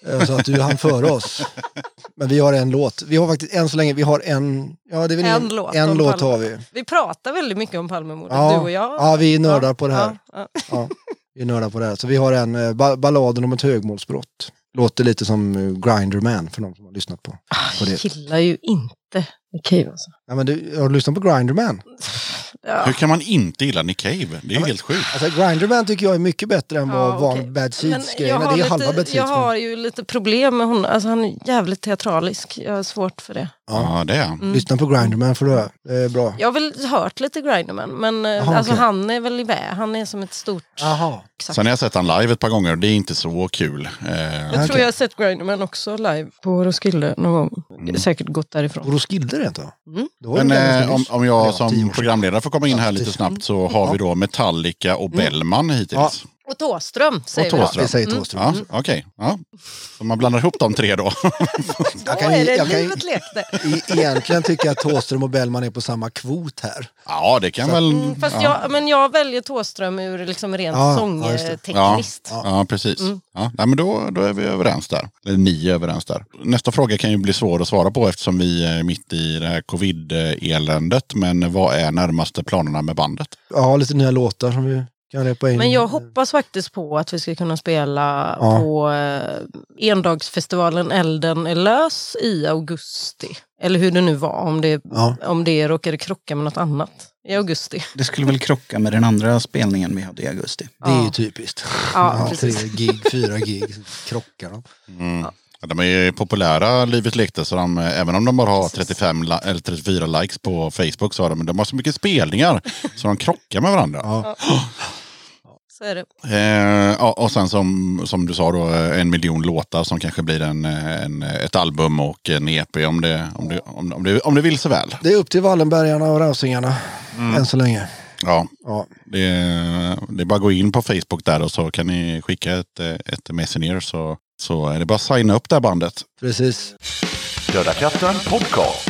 Eh, så att du hann före oss. Men vi har en låt. Vi har faktiskt än så länge, vi har en, ja det är väl En ingen- låt en låt Palme. har vi. Vi pratar väldigt mycket om Palmemordet, Ja, du och jag. ja, vi är nördar på det här. Ja, ja. Ja, vi är nördar på det här. Så vi har en eh, ba balladen om ett högmålsbrott. Låter lite som uh, Grinderman för de som har lyssnat på, på Jag det. gillar ju inte Nick Cave alltså. Ja, men du, har du lyssnat på Grinderman? Ja. Hur kan man inte gilla Nick Cave? Det är ju helt sjukt. Alltså Grinderman tycker jag är mycket bättre än vad Ja, van okej. Bad Men Seeds-grejerna. jag har Det är halva lite- Bad Seeds. Jag men- har ju lite problem med honom. Alltså, han är jävligt teatralisk. Jag har svårt för det. Ja, det är han. Mm. Lyssna på Grinderman för det det är bra. Jag har väl hört lite Grinderman, men eh, Jaha, alltså, okej. han är väl iväg. Han är som ett stort... Jaha. Exakt. Sen har jag sett han live ett par gånger och det är inte så kul. Eh, Jag tror okej. jag har sett Grinderman också live på Roskilde någon gång. Säkert gått därifrån. Och Roskilde rent då? Mm. Men eh, om, om Ja, jag som programledare får komma in här Ja, lite snabbt så har vi då Metallica och Bellman hittills. Ja. Och Thåström säger Och vi. Thåström. Vi säger Mm. Thåström. Ja, Okej, ja. så man blandar ihop de tre då. Jag Så kan, är det jag kan, livet lekte. i- egentligen tycker jag att Thåström och Bellman är på samma kvot här. ja, det kan väl... Mm, fast ja. jag, men jag väljer Thåström ur liksom rent Ja, ja, sångtekniskt. Ja, ja precis. Mm. Ja, nej, men då, då är vi överens där. Eller ni är överens där. Nästa fråga kan ju bli svår att svara på eftersom vi är mitt i det här covid-eländet. Men vad är närmaste planerna med bandet? Har lite nya låtar som vi. Men jag hoppas faktiskt på att vi ska kunna spela Ja. på eh, endagsfestivalen Elden är lös i augusti. Eller hur det nu var, om det, Ja. om det råkade krocka med något annat i augusti. Det skulle väl krocka med den andra spelningen vi hade i augusti. Det är ju Ja. typiskt. Ja, Ja, tre gig, fyra gig, krockar de. Mm. Ja, De är ju populära, Livet lekte, så de, eh, även om de bara har 35 li- eller 34 likes på Facebook så har de, de har så mycket spelningar så de krockar med varandra. Ja. Så är det. Eh, och sen som, som du sa då, eh, en miljon låtar som kanske blir en, eh, en, ett album och en EP om det, om det, om, det- om det, om det vill så väl. Det är upp till Wallenbergarna och Rausingarna än så länge. Ja, Ja. det, är- det är bara att gå in på Facebook där och så kan ni skicka ett, eh, ett messenger så, så är det bara att signa upp det här bandet. Precis. Döda katten podcast.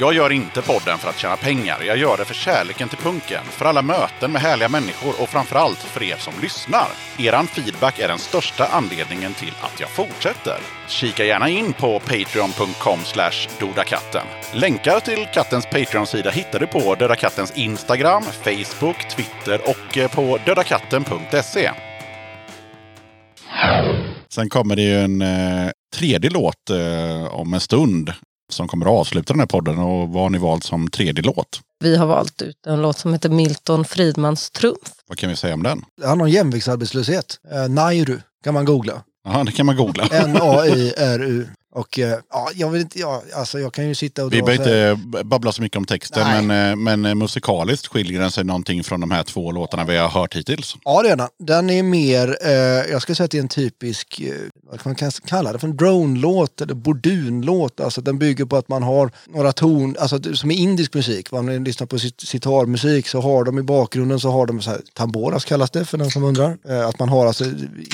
Jag gör inte podden för att tjäna pengar. Jag gör det för kärleken till punken, för alla möten med härliga människor och framförallt för er som lyssnar. Eran feedback är den största anledningen till att jag fortsätter. Kika gärna in på patreon.com dodakatten. Länkar till kattens Patreon-sida hittar du på Döda Kattens Instagram, Facebook, Twitter och eh, på dödakatten.se. Sen kommer det ju en eh, tredje låt eh, om en stund som kommer att avsluta den här podden. Och vad har ni valt som tredje låt? Vi har valt ut en låt som heter Milton Friedmans Trumf. Vad kan vi säga om den? Han har jämviktsarbetslöshet. Eh, Nairu kan man googla. Jaha, det kan man googla. N-A-I-R-U. Och eh, ja, jag vill inte, ja, alltså jag kan ju sitta och Vi behöver inte babbla så mycket om texten, Nej. men, eh, men eh, musikaliskt skiljer den sig någonting från de här två låtarna vi har hört hittills. Ja, det är den. Den är mer, eh, jag skulle säga att det är en typisk, vad man kan kalla det för en drone-låt eller bordunlåt. Alltså den bygger på att man har några ton, alltså som är indisk musik. Om ni lyssnar på sit- sitarmusik så har de i bakgrunden så har de så här, tamboras kallas det för den som undrar. Eh, att man har alltså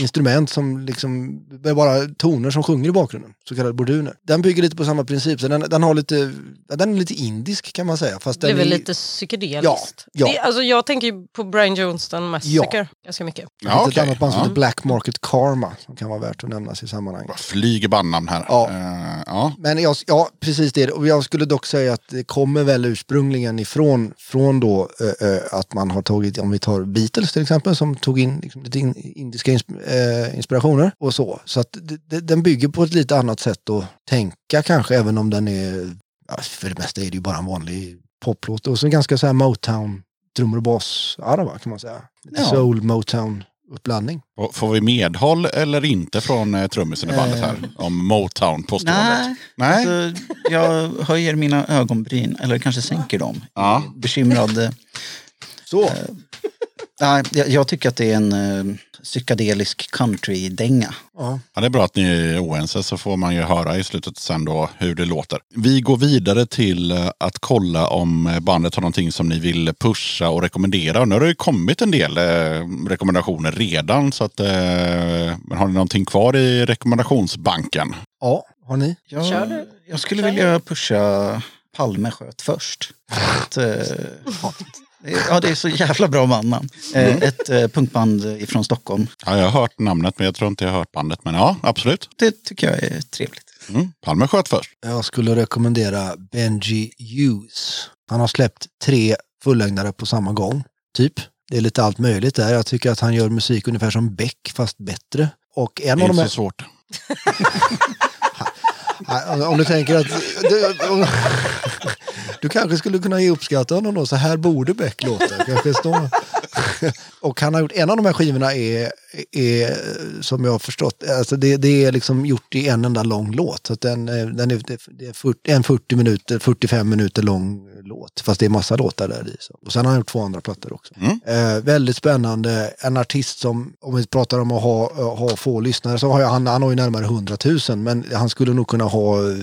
instrument som liksom, det är bara toner som sjunger i bakgrunden. Så kallade borduner. Den bygger lite på samma princip. Så den, den har lite, ja, den är lite indisk kan man säga. Fast Det är väl är, lite psykedeliskt. Ja, ja. Det, alltså, jag tänker ju på Brian Johnston Massacre ganska mycket. Det finns ett annat band som Ja. heter Black Market Karma som kan vara värt att nämnas i sammanhanget. Bara Flyger bandnamn här. Ja. Eh, ja. Men jag, ja, precis det. Och jag skulle dock säga att det kommer väl ursprungligen ifrån från då eh, eh, att man har tagit, om vi tar Beatles till exempel, som tog in liksom, lite in, indiska eh, inspirationer och så. Så att det, det, den bygger på ett lite annat sätt att tänka kanske, även om den är, för det mesta är det ju bara en vanlig poplåt. Och så ganska så här Motown, trummor och bas-arva kan man säga. Ja. soul, Motown uppblandning. Och Får vi medhåll eller inte från eh, trummisen i bandet här? Om Motown-påståendet? Nej, Nej. Alltså, jag höjer mina ögonbryn, eller kanske sänker dem. Ja. Bekymrad. eh, Så. Nej, jag, jag tycker att det är en uh, psykedelisk country-dänga. Ja. Ja, det är bra att ni är oense så får man ju höra i slutet sen då hur det låter. Vi går vidare till eh, att kolla om eh, bandet har någonting som ni vill pusha och rekommendera. Och nu har det ju kommit en del eh, rekommendationer redan. Så att, eh, men har ni någonting kvar i rekommendationsbanken? ja, har ni? Jag, Kör du. jag skulle vilja pusha Palme sköt först. Ett, eh, ja, det är så jävla bra bandnamn. Eh, Ett eh, punkband ifrån Stockholm. Ja, jag har hört namnet men jag tror inte jag har hört bandet. Men ja, absolut. Det tycker jag är trevligt. Mm. Palme sköt först. Jag skulle rekommendera Benji Hughes. Han har släppt tre fullängdare på samma gång, typ. Det är lite allt möjligt där. Jag tycker att han gör musik ungefär som Beck, fast bättre. Och en Det av är de inte så svårt. Om du tänker att... Du, om, du kanske skulle kunna ge uppskatta honom då. Så här borde Beck låta. Kanske stå. Och han har gjort, en av de här skivorna är, är som jag har förstått, alltså det, det är liksom gjort i en enda lång låt. Så den, eh, den är, det är 40, en 40 minuter, 45 minuter lång låt. Fast det är massa låtar där i. Så. Och sen har han gjort två andra plattor också. Mm. Eh, väldigt spännande. En artist som, om vi pratar om att ha, ha få lyssnare, så har jag, han, han har ju närmare 100 000. Men han skulle nog kunna ha eh,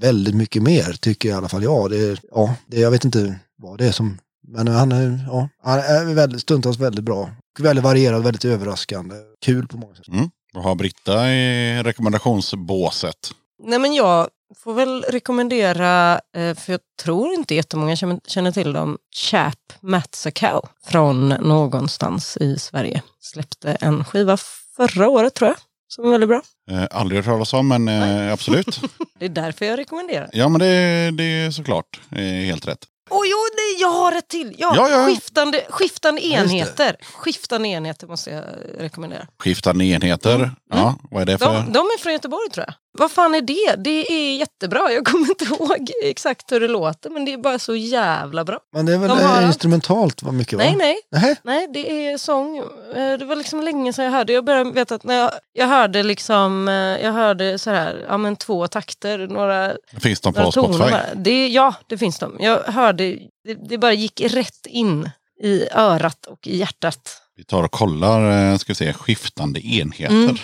väldigt mycket mer, tycker i alla fall jag. Det, ja, det, jag vet inte vad det är som... Men han är, ja, han är väldigt, stundtals väldigt bra. Väldigt varierad, väldigt överraskande. Kul på många sätt. Mm. Vad har Britta i rekommendationsbåset? Nej men jag får väl rekommendera, eh, för jag tror inte jättemånga känner- känner till dem, Chap Matsakow från någonstans i Sverige. Släppte en skiva förra året tror jag, som är väldigt bra. Eh, aldrig hört talas om, men eh, absolut. Det är därför jag rekommenderar. Ja, men det, det är såklart eh, helt rätt. Oj, oj, nej, jag har ett till! Ja, Ja, ja. Skiftande, skiftande enheter. Skiftande enheter måste jag rekommendera. Skiftande enheter. Ja, vad är det för? De, de är från Göteborg tror jag. Vad fan är det? Det är jättebra. Jag kommer inte ihåg exakt hur det låter men det är bara så jävla bra. Men det är väl De har instrumentalt var mycket va? Nej, nej. Nej. Nej, det är sång. Eh, Det var liksom länge sedan jag hörde. Jag började veta att när jag, jag hörde liksom, eh, jag hörde så här, ja men två takter, några, Finns de några på toner Spotify? Det, ja, det finns de. Jag hörde, det, det bara gick rätt in i örat och i hjärtat. Vi tar och kollar, eh, ska vi se, skiftande enheter. Mm.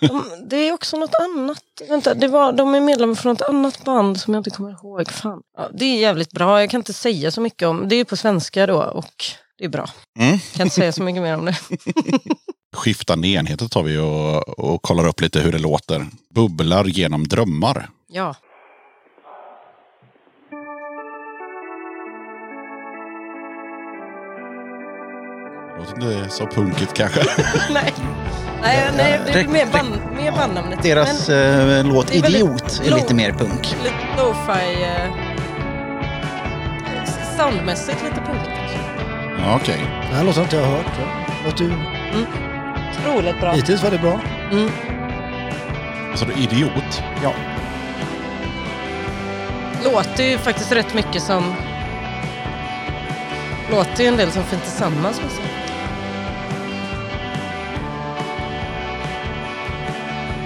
De, det är också något annat. Vänta, det var, de är medlemmar från ett annat band som jag inte kommer ihåg. Fan. Ja, det är jävligt bra. Jag kan inte säga så mycket om det. är på svenska då och det är bra. Mm. Jag kan inte säga så mycket mer om det. Skiftande enheter tar vi och, och kollar upp lite hur det låter. Bubblar genom drömmar. Ja. Låter inte så punkigt kanske. nej. Nej, nej, det är mer, band, mer bandnamnet. Deras Men eh, låt det är Idiot är lite mer punk. lite lo-fi... Eh, soundmässigt lite punkigt. Ja, Okej. Den här låten har inte jag hört. Låter ju, Otroligt bra. hittills var det bra. Mm. Alltså du idiot. Ja. Låter ju faktiskt rätt mycket som... Låter ju en del som Fint Tillsammans. Liksom.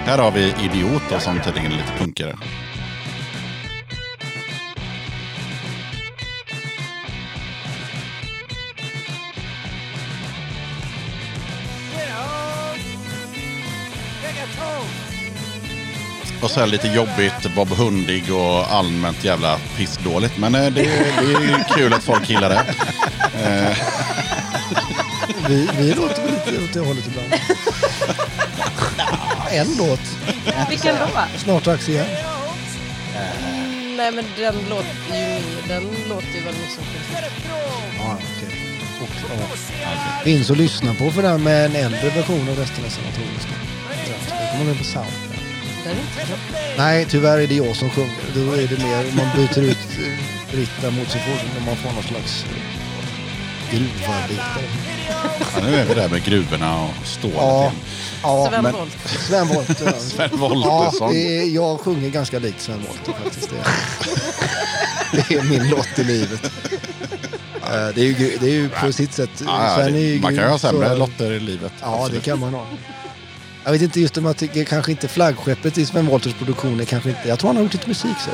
Här har vi idiot som tydligen är lite punkigare. Och så här lite jobbigt, Bob Hundig och allmänt jävla pissdåligt. Men det, det är kul att folk gillar det. Vi, vi låter väl lite åt det hållet ibland en låt. Vilken då? Snart dags igen. Nej men den låter ju den låter ju väl liksom Ja, okej. Och, ja. Finns att lyssna på för den med en äldre version av resten av kommer på sound. Den är inte bra. Nej, tyvärr är det jag som sjunger. Då är det mer, man byter ut eh, Britta mot sig själv när man får någon slags eh, gruvarbetare. Ja, nu är vi där med gruvorna och stålet Ja, igen. ja Sven men Wollter. Sven Wollter. ja. Sven Ja, Woltersson. det är, jag sjunger ganska likt Sven Wollter faktiskt. Det är, det är min lott i livet. Eh, Det är ju, det är ju på sitt sätt... Ja, ja, Sven är ju det, man kan ju grym, ha sämre så- lotter i livet. Ja, det Absolut. kan man ha. Jag vet inte just om jag tycker kanske inte flaggskeppet i Sven Wollters produktion är kanske inte... Jag tror han har gjort lite musik så.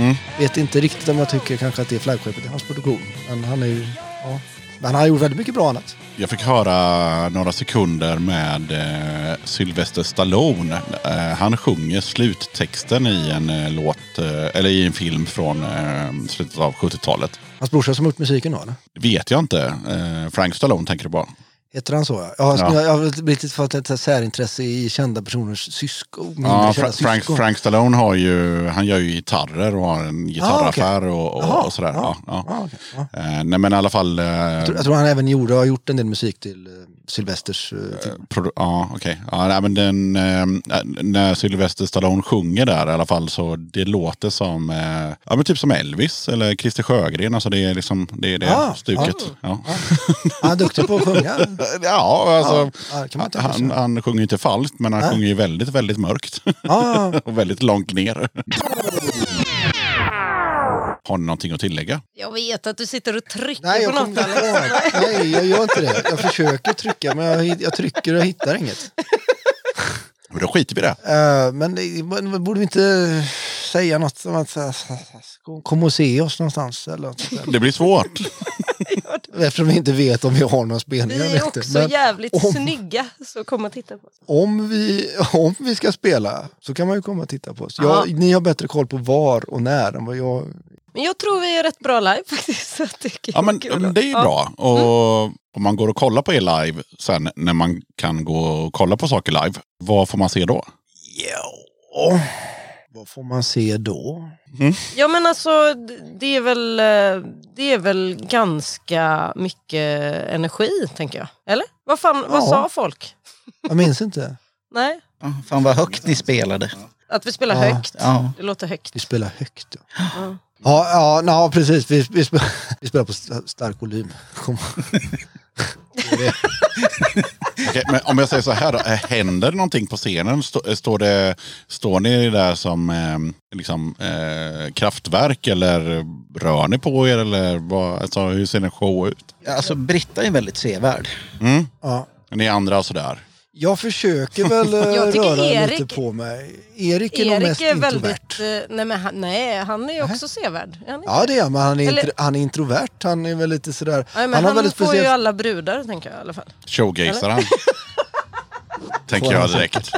Mm. Vet inte riktigt om jag tycker kanske att det är flaggskeppet i hans produktion. Men han är ju... Ja. Men han har gjort väldigt mycket bra annat. Jag fick höra några sekunder med eh, Sylvester Stallone. Eh, han sjunger sluttexten i en eh, låt, eh, eller i en film från eh, slutet av 70-talet. Hans brorsa som har gjort musiken då eller? Det vet jag inte. Eh, Frank Stallone tänker du på. Heter han så? Ja. Jag har, Ja. jag har blivit fått ett särintresse i kända personers syskon. Ja, Fra- Frank. Frank Stallone har ju, han gör ju gitarrer och har en gitarraffär och, och, Jaha, och sådär. Ja, ja. Okej, ja. Eh, nej men i alla fall. Eh, Jag, tror, jag tror han även gjorde, har gjort en del musik till uh, Sylvesters uh, film. Produ- ja, okej. Ja, nej, men den, eh, när Sylvester Stallone sjunger där i alla fall så det låter som, eh, ja men typ som Elvis eller Christer Sjögren. Alltså det är liksom, det är det Ah, stuket. Ja, Han är duktig på att sjunga. ja alltså. Sig. Han, han sjunger inte falskt men han sjunger ju väldigt, väldigt mörkt. Ja, och väldigt långt ner. Har ni någonting att tillägga? Jag vet att du sitter och trycker nej, jag på något. Nej, jag gör inte det. Jag försöker trycka men jag, jag trycker och jag hittar inget. Men då skiter vi i det. Eh, men det, borde vi inte säga något som att kom och se oss någonstans eller något? Det blir svårt. Eftersom vi inte vet om vi har några spelningar. Vi är också. Men jävligt om- snygga, så kom och titta på oss. om, vi, om vi ska spela så kan man ju komma och titta på oss. Ja. Jag, ni har bättre koll på var och när än vad jag... Men jag tror vi är rätt bra live faktiskt. Så jag tycker Ja men, men det är ju Ja. bra. Och om man går och kollar på er live sen när man kan gå och kolla på saker live, vad får man se då? Ja, vad får man se då? Ja men alltså det är väl, eh, det är väl ganska mycket energi tänker jag. Eller? Vad fan, vad Ja. sa folk? Jag minns inte. Nej? Fan vad högt ni spelade. Att vi spelar Ja. högt. Ja. Det låter högt. Vi spelar högt. Ja, Ja. ja, na, precis. Vi, vi, spelar, vi spelar på st- stark volym. Kom. Okej, men om jag säger så här då, eh, händer det någonting på scenen? Stå, eh, står, det, står ni där som eh, liksom, eh, kraftverk eller rör ni på er? Eller vad, alltså, hur ser en show ut? Alltså Britta är väldigt sevärd. Mm? Ja. Ni andra sådär? Jag försöker väl eh, Jag röra Erik- lite på mig. Erik är nog Erik mest är introvert. väldigt... eh, Nej, men han, nej, han är ju också sevärd. Är? Ja det är han, men han är, Eller- intro, han är introvert. Han är väl lite sådär... Nej, men han han har väldigt får ju speciellt... alla brudar, tänker jag i alla fall. Showgazar han? Tänker jag direkt.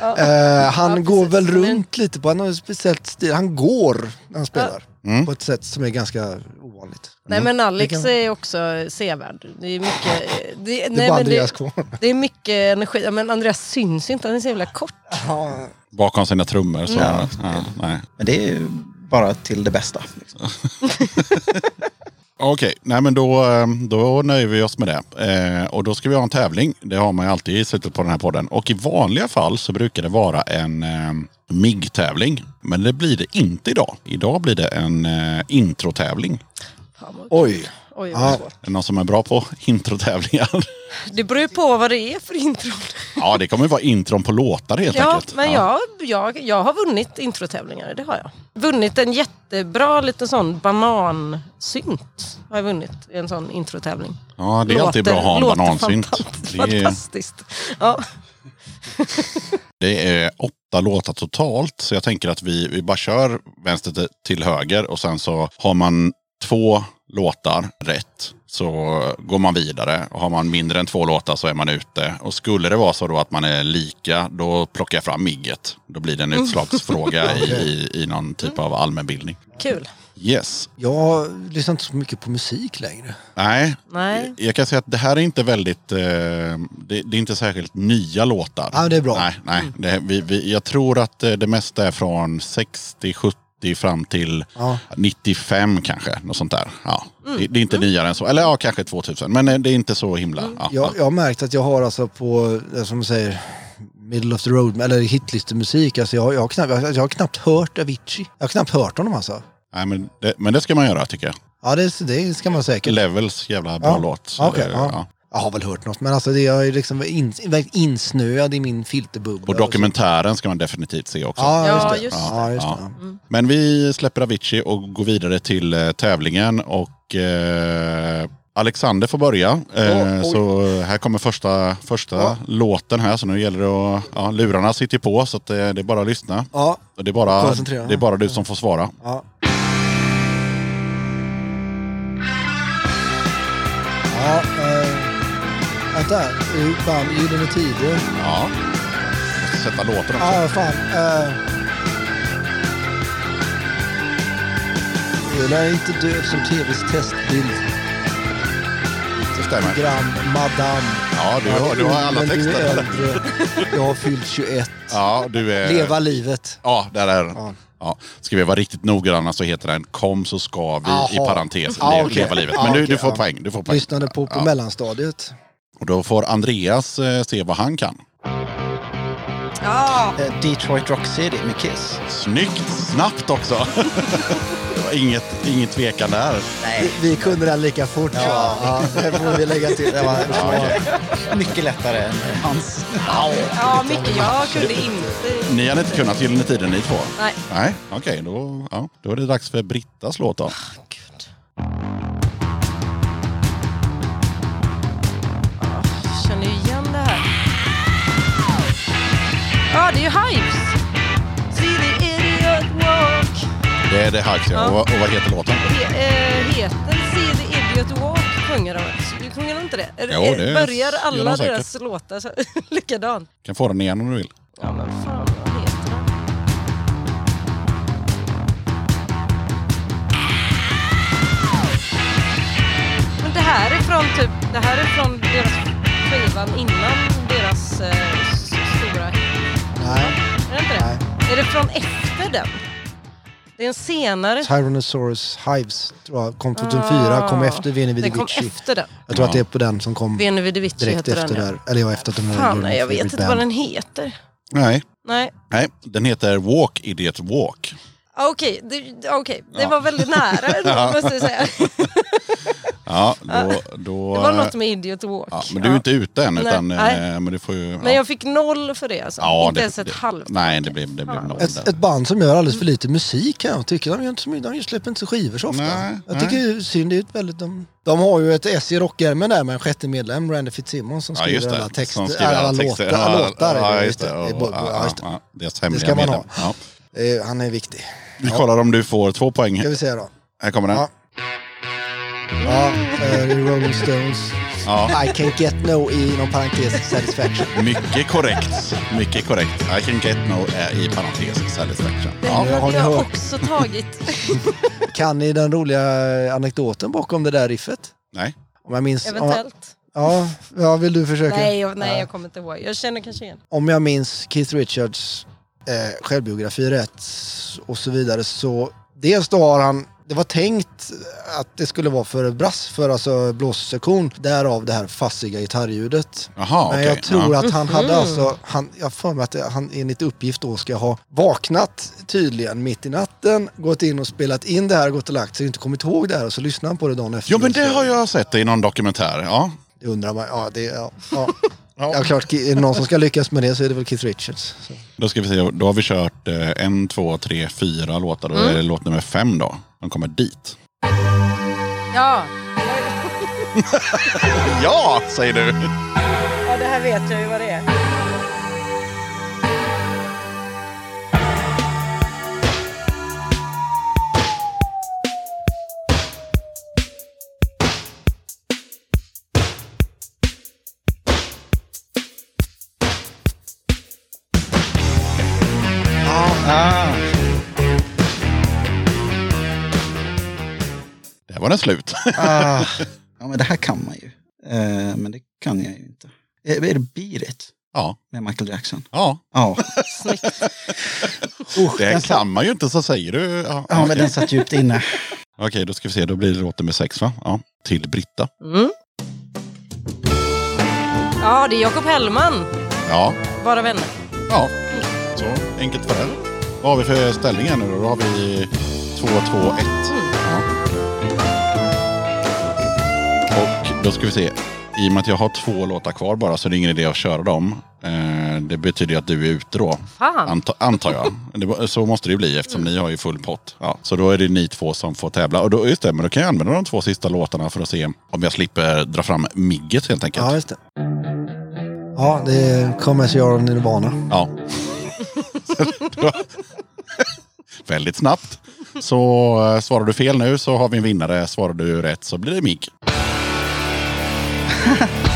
Eh, han Ja, går väl Men- runt lite på, han har en speciellt stil. Han går när han spelar. Mm. På ett sätt som är ganska ovanligt. Nej men Alex kan- är också sevärd. Det är mycket... eh, Det, Det är nej, bara men Andreas kvar. det är mycket energi. Ja, Men Andreas syns inte, han är så jävla kort. Ja, Bakom sina trummor. Så, Ja. ja, nej. Men det är ju bara till det bästa. Liksom. Okej, nej men då, eh, då nöjer vi oss med det. Eh, och då ska vi ha en tävling. Det har man ju alltid i slutet på den här podden. Och i vanliga fall så brukar det vara en eh, MIG-tävling. Men det blir det inte idag. Idag blir det en eh, introtävling. Oj. Oj, vad svårt. Är det någon som är bra på introtävlingar? Det beror ju på vad det är för intro. ja, det kommer vara intron på låtar helt Ja, enkelt. men jag, jag, jag har vunnit introtävlingar, det har jag. Vunnit en jättebra liten sån banansynt. Har jag vunnit i en sån introtävling. Ja, det är alltid bra att ha en låter banansynt. fantast- Det är, Fantastiskt. Ja. det är åtta låtar totalt. Så jag tänker att vi, vi bara kör vänster till höger och sen så har man två låtar rätt så går man vidare. Och har man mindre än två låtar så är man ute. Och skulle det vara så då att man är lika, då plockar jag fram migget. Då blir det en utslagsfråga i, i, i någon typ av allmänbildning. Kul. Yes. Jag lyssnar inte så mycket på musik längre. Nej, Nej. jag kan säga att det här är inte väldigt, eh, det, det är inte särskilt nya låtar. Ja, det är bra. Nej, nej. Det, vi, vi, jag tror att eh, det mesta är från 60, 70 fram till Ja. 95 kanske. Något sånt där. Ja. Det, det är inte nyare än så. Eller ja, kanske 2000. Men eh, det är inte så himla. Ja, Jag, jag har märkt att jag har alltså på, eh, som man säger, middle of the road, eller hitlistemusik. Alltså jag, jag, har knappt, jag, jag har knappt hört Avicii. Jag har knappt hört honom alltså. Nej, men, det, men det ska man göra tycker jag. Ja, det, det ska man säkert. Levels jävla bra Ja. låt. Okej, eh, ja. Jag har väl hört något, men alltså det är liksom varit in, insnöad i min filterbubbla. Och dokumentären ska man definitivt se också. Ja, just Ja, det. just det. Ja, just Ja. det. Men vi släpper Avicii och går vidare till eh, tävlingen. Och eh, Alexander får börja. Eh, oj. så här kommer första, första Ja. låten här. Så nu gäller det att... Ja, lurarna sitter på så att det, det är bara att lyssna. Ja, Och det, är bara, det är bara du som får svara. Ja, vänta. I Band Gyllene Tider. Ja. Måste sätta låten också. Ja, fan. Eh, jag är inte död som tvs testbild. Det stämmer. Gram, Madame. Ja, du har, du har alla Men du är texter. äldre. Jag har fyllt 21. Ja, du är... Leva livet. Ja, där är den. Ja. Ja. Ska vi vara riktigt noggranna så heter den Kom så ska vi i Jaha. parentes le, okej. leva livet. Men du, okej, du får ja. poäng. Du får poäng. Lyssnade på på Ja. mellanstadiet. Och då får Andreas eh, se vad han kan. Ja, Eh, Detroit Rock City med Kiss. Snyggt! Snabbt också! det var inget, inget tvekan där. Nej. Vi kunde den lika fort. Ja. Ja, det får vi lägga till. Det var, det Ja, var mycket lättare än hans. ja mycket. Jag kunde inte... Ni hade inte kunnat Gyllene Tider ni två? Nej. Nej, okej. då, ja, då är det dags för Brittas låt då. Gud. Ja, det är ju Hives. See the idiot walk. Det är det Hives ja. Och, vad- och vad heter låten? He, eh, heter See the idiot walk sjunger de. Sjunger de inte det? Är, Jo, det börjar gör de alla säkert. deras låtar så, likadant? Kan få den igen om du vill. Ja, men fan vad heter den? Men det här är från typ, det här är från deras skivan innan deras eh, s- stora hit. Nej, Är det inte det? nej. Är det från efter den? Det är en senare. Tyrannosaurus Hives tror jag, kom 2004, kom efter Veni Vidi Den kom Vici. efter den. Jag tror Ja. att det är på den som kom Veni Vidi Vici direkt heter efter den. ja. där. Eller ja, efter att de hade Fan, nej, jag vet inte Band. vad den heter. Nej. Nej. Nej, den heter Walk Idiot Walk. Ah, Okej, det, okej. det Ja. var väldigt nära ändå, måste jag säga. Ja, då, då, Det var något med Idiot Walk. ja, men du är ju inte ute än, Nej, utan, nej. eh, men du får ju... Men jag fick noll för det alltså. ja, inte det- ens ett det- halvt. Nej, det blev, det blev noll Ett, ett band som gör alldeles för lite musik kan jag tycka. De, gör inte så mycket, de släpper inte så skivor så ofta. Nej, jag nej. tycker det är synd. Det är väldigt, de, de har ju ett S i rockärmen där med en sjätte medlem, Randy Fitzsimmons, som Ja, skriver just det. alla texter. Som skriver alla texter. låtar. alla låtar är ja, det, just det. Det ja, ja, just det. ja, Deras hemliga ska man ha. Ja. Eh, Han är viktig. Vi kollar om du får två poäng. Ska vi se då. Här kommer den. Ja. Ja, det Rolling Stones. Ja. I can't get no i någon parentes satisfaction. Mycket korrekt. Mycket korrekt. I can get no eh, i parentes satisfaction. Den Ja. har hade jag hört? också tagit. Kan ni den roliga anekdoten bakom det där riffet? Nej. Om jag minns... Eventuellt. Ja, ja, vill du försöka? Nej, jag, nej, jag kommer inte ihåg. Jag känner kanske igen. Om jag minns Keith Richards eh, självbiografi rätt och så vidare så dels då har han det var tänkt att det skulle vara för brass, för alltså blåssektion. Därav det här fassiga gitarrljudet. Jaha, Men jag tror ja. att han hade alltså, han, jag för mig att han enligt uppgift då ska ha vaknat tydligen mitt i natten, gått in och spelat in det här, gått och lagt sig, inte kommit ihåg det här och så lyssnar han på det dagen efter. Jo, men det har jag sett i någon dokumentär. Ja. Det undrar man, ja det, ja. ja. Ja, klart, är det någon som ska lyckas med det så är det väl Keith Richards. Så. Då ska vi se, då har vi kört eh, en, två, tre, fyra låtar. Då Mm. är det låt nummer fem då. De kommer dit. Ja. Ja, säger du. ja, det här vet jag ju vad det är. Var den slut. ah. Ja, men det här kan man ju. Eh, men det kan jag ju inte. Är, är det Beat It Ja, med Michael Jackson? ja. Ja, Det kan man ju inte, så säger du. Ja, ja men okej. den satt djupt inne. Okej, då ska vi se. Då blir det låt nummer sex, va? Ja. Till Britta. Mm. Ja, det är Jakob Hellman. Ja, Bara vänner. ja. Så enkelt för det. Vad har vi för ställning här nu då? Då har vi 2-2-1. Ja. Då ska vi se. I och med att jag har två låtar kvar bara så är det ingen idé att köra dem. Eh, det betyder att du är ute då. Anta, antar jag. Det, så måste det ju bli eftersom ni har ju full pott. Ja, så då är det ni två som får tävla. Och då, just det, men då kan jag använda de två sista låtarna för att se om jag slipper dra fram migget helt enkelt. Ja, just det. Ja, det är Commercial Nirvana. Ja. Väldigt snabbt. Så eh, svarar du fel nu så har vi en vinnare. Svarar du rätt så blir det mig.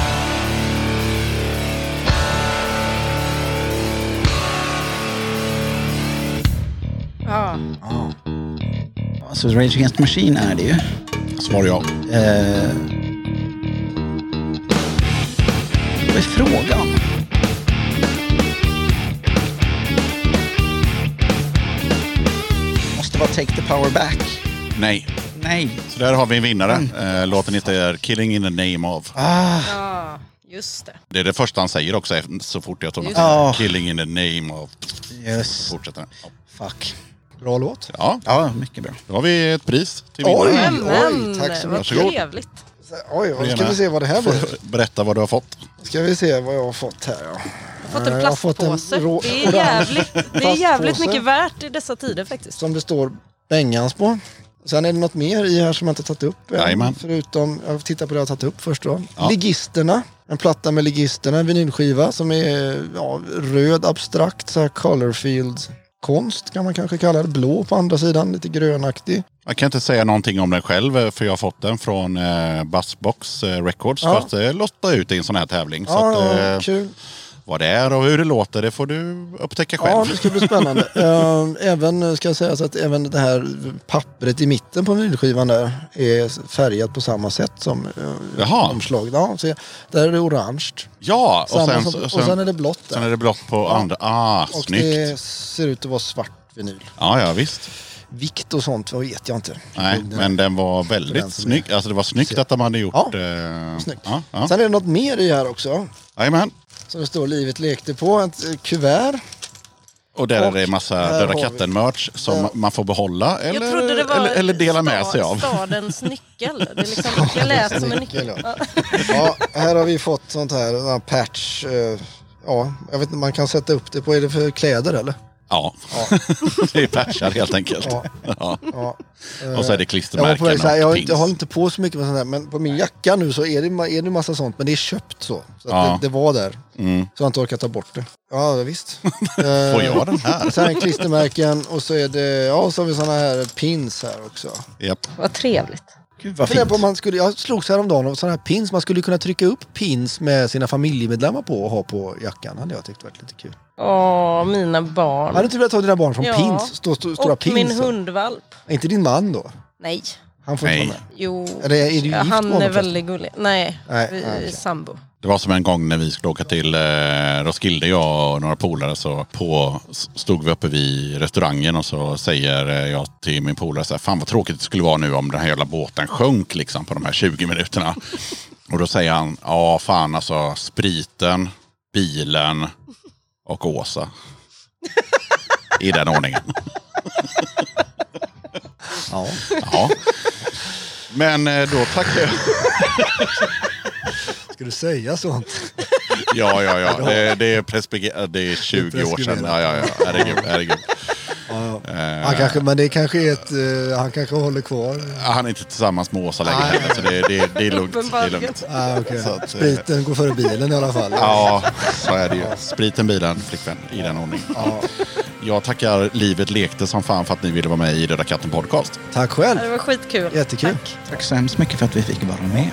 Ja. Alltså Rage Against the Machine är det ju. Svarar jag. Eh, vad är frågan? Måste vara Take the Power Back. Nej. Nej. Så där har vi en vinnare. Eh, Låten heter Killing in the name of. Ah, ja, just det. Det är det första han säger också efter- så fort jag tror Just att det. Killing in the name of. yes. Fortsätter. Ja. Fuck. Bra låt. Ja, Ja, mycket bra. då har vi ett pris till Oj. vinnaren. Men, tack så vad mycket. trevligt. Oj, vad ska vi se vad det här blir. Berätta vad du har fått. Ska vi se vad jag har fått här. Ja. Jag har fått en fått en plastpåse. det är jävligt, det är jävligt mycket värt i dessa tider faktiskt. Som det står Bengans på. Sen är det något mer i här som jag inte tagit upp än. Jajamän. Förutom, jag tittar på det jag tagit upp först då. Ja. Ligisterna. En platta med Ligisterna, en vinylskiva som är ja, röd, abstrakt, så här colorfield konst kan man kanske kalla det. Blå på andra sidan, lite grönaktig. Jag kan inte säga någonting om den själv eh, för jag har fått den från eh, Buzzbox eh, Records Ja. för att eh, lotta ut i en sån här tävling. så Ja, att, ja, eh, kul. Vad det är och hur det låter det får du upptäcka själv. Ja, det ska bli spännande. Eh, även, eh, ska jag säga, så att även det här pappret i mitten på vinylskivan där är färgat på samma sätt som uh, Jaha. omslag. Ja, så där är det orange. Ja, och sen, som, och sen är det blått där. sen är det blått på andra. Ah, och snyggt. det ser ut att vara svart vinyl. Ja, ja visst. Vikt och sånt vet jag inte. Nej, Den- men den var väldigt snygg. Alltså det var snyggt ser- att de hade gjort... Ja, eh, Snyggt. Ja, ja. Sen är det något mer i här också. Jajamän. Som det står Livet lekte på. Ett eh, kuvert. Och där är Och det massa Döda katten-merch som Ja. man får behålla eller, Jag trodde det var eller, eller dela med sig av. stadens nyckel. Det, är liksom, det lät som en nyckel. Nyckel, Ja, här har vi fått sånt här, här patch. eh, Ja, jag vet inte, man kan sätta upp det på, är det för kläder eller? Ja, det är patchar helt enkelt. Ja. Ja. Ja. Och så är det Jag, klistermärken så här, jag, har inte, jag håller inte på så mycket med sånt här, men på min jacka nu så är det, är det massa sånt, men det är köpt så. Så att Ja. det, det var där. Mm. Så jag har inte orkat ta bort det. Ja, visst. Får jag den här? Så här är klistermärken och så är det, ja, så har vi såna här pins här också. Japp. Vad trevligt. Gud vad fint. på om man skulle, jag slogs häromdagen av sådana här pins. Man skulle kunna trycka upp pins med sina familjemedlemmar på och ha på jackan. hade jag tyckt varit lite kul. Åh, mina barn. Hade du inte velat ha dina barn från Ja. pins? Stå, stå, stora Och pins? min hundvalp. Är inte din man då? Nej. Han får inte Nej. vara med. Jo, Eller är du gift med han honom är förresten? väldigt gullig. Nej, Nej, vi ah, är okej. sambo. Det var som en gång när vi skulle åka till eh, Roskilde, jag och några polare, så på, stod vi uppe vid restaurangen och så säger eh, jag till min polare så här, fan vad tråkigt det skulle vara nu om den här jävla båten sjönk liksom på de här 20 minuterna. Och då säger han, ja fan alltså spriten, bilen och Åsa. I den ordningen. Ja. Ja. Men eh, då tackar jag. Du säga sånt? Ja, ja, ja. Det, det, är, prespege- det är 20 år sedan. Ja, ja, ja. Herregud, herregud. Ja, ja. Eh, Han kanske, men det kanske är ett, eh, han kanske håller kvar. Han är inte tillsammans med Åsa längre heller, så det, det, det är lugnt. Det är lugnt. Ah, okay. Så att, eh, Spriten går före bilen i alla fall. Ja, så är det ju. Spriten, bilen, flickvän i den ordningen. Ja. Jag tackar Livet lekte som fan för att ni ville vara med i Döda katten podcast. Tack själv. Det var skitkul. Jättekul. Tack. Tack så hemskt mycket för att vi fick vara med.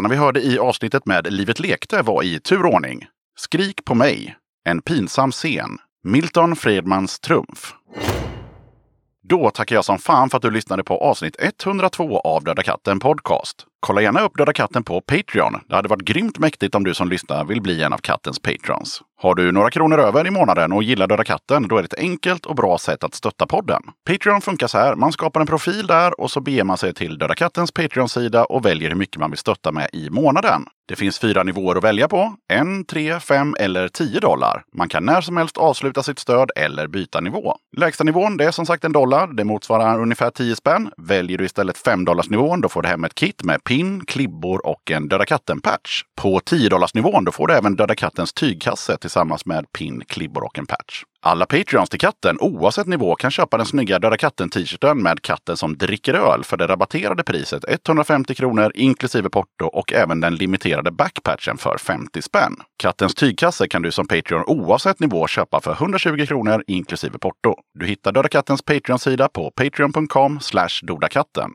Låtarna vi hörde i avsnittet med Livet lekte var i turordning. Skrik på mig, En pinsam scen, Milton Fredmans Trumf. Då tackar jag som fan för att du lyssnade på avsnitt 102 av Döda katten Podcast. Kolla gärna upp Döda katten på Patreon. Det hade varit grymt mäktigt om du som lyssnar vill bli en av kattens patrons. Har du några kronor över i månaden och gillar Döda katten, då är det ett enkelt och bra sätt att stötta podden. Patreon funkar så här. Man skapar en profil där och så beger man sig till Döda kattens Patreon-sida och väljer hur mycket man vill stötta med i månaden. Det finns fyra nivåer att välja på. En, tre, fem eller tio dollar. Man kan när som helst avsluta sitt stöd eller byta nivå. Lägsta nivån det är som sagt en dollar. Det motsvarar ungefär 10 spänn. Väljer du istället 5 dollars nivån då får du hem ett kit med pin, klibbor och en Döda katten-patch. På 10 nivån då får du även Döda kattens tygkasse tillsammans med pin, klibbor och en patch. Alla Patreons till katten, oavsett nivå, kan köpa den snygga Döda katten-t-shirten med katten som dricker öl för det rabatterade priset 150 kronor inklusive porto och även den limiterade backpatchen för 50 spänn. Kattens tygkasse kan du som Patreon oavsett nivå köpa för 120 kronor inklusive porto. Du hittar Döda kattens Patreon-sida på patreon.com dodakatten.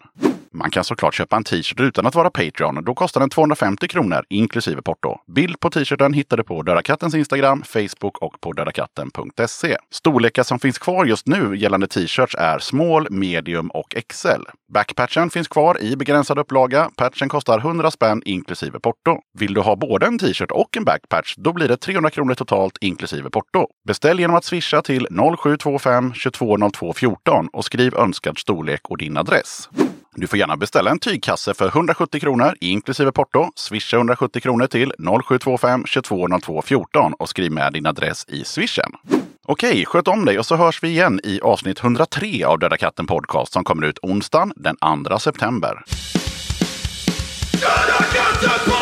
Man kan såklart köpa en t-shirt utan att vara Patreon. Då kostar den 250 kronor inklusive porto. Bild på t-shirten hittar du på Döda Kattens Instagram, Facebook och på dödakatten.se. Storlekar som finns kvar just nu gällande t-shirts är small, medium och XL. Backpatchen finns kvar i begränsad upplaga. Patchen kostar 100 spänn inklusive porto. Vill du ha både en t-shirt och en backpatch, då blir det 300 kronor totalt inklusive porto. Beställ genom att swisha till 0725-220214 och skriv önskad storlek och din adress. Du får gärna beställa en tygkasse för 170 kronor inklusive porto. Swisha 170 kronor till 0725 2202 14 och skriv med din adress i swishen. Okej, sköt om dig och så hörs vi igen i avsnitt 103 av Döda katten Podcast som kommer ut onsdagen den 2 september. Döda katten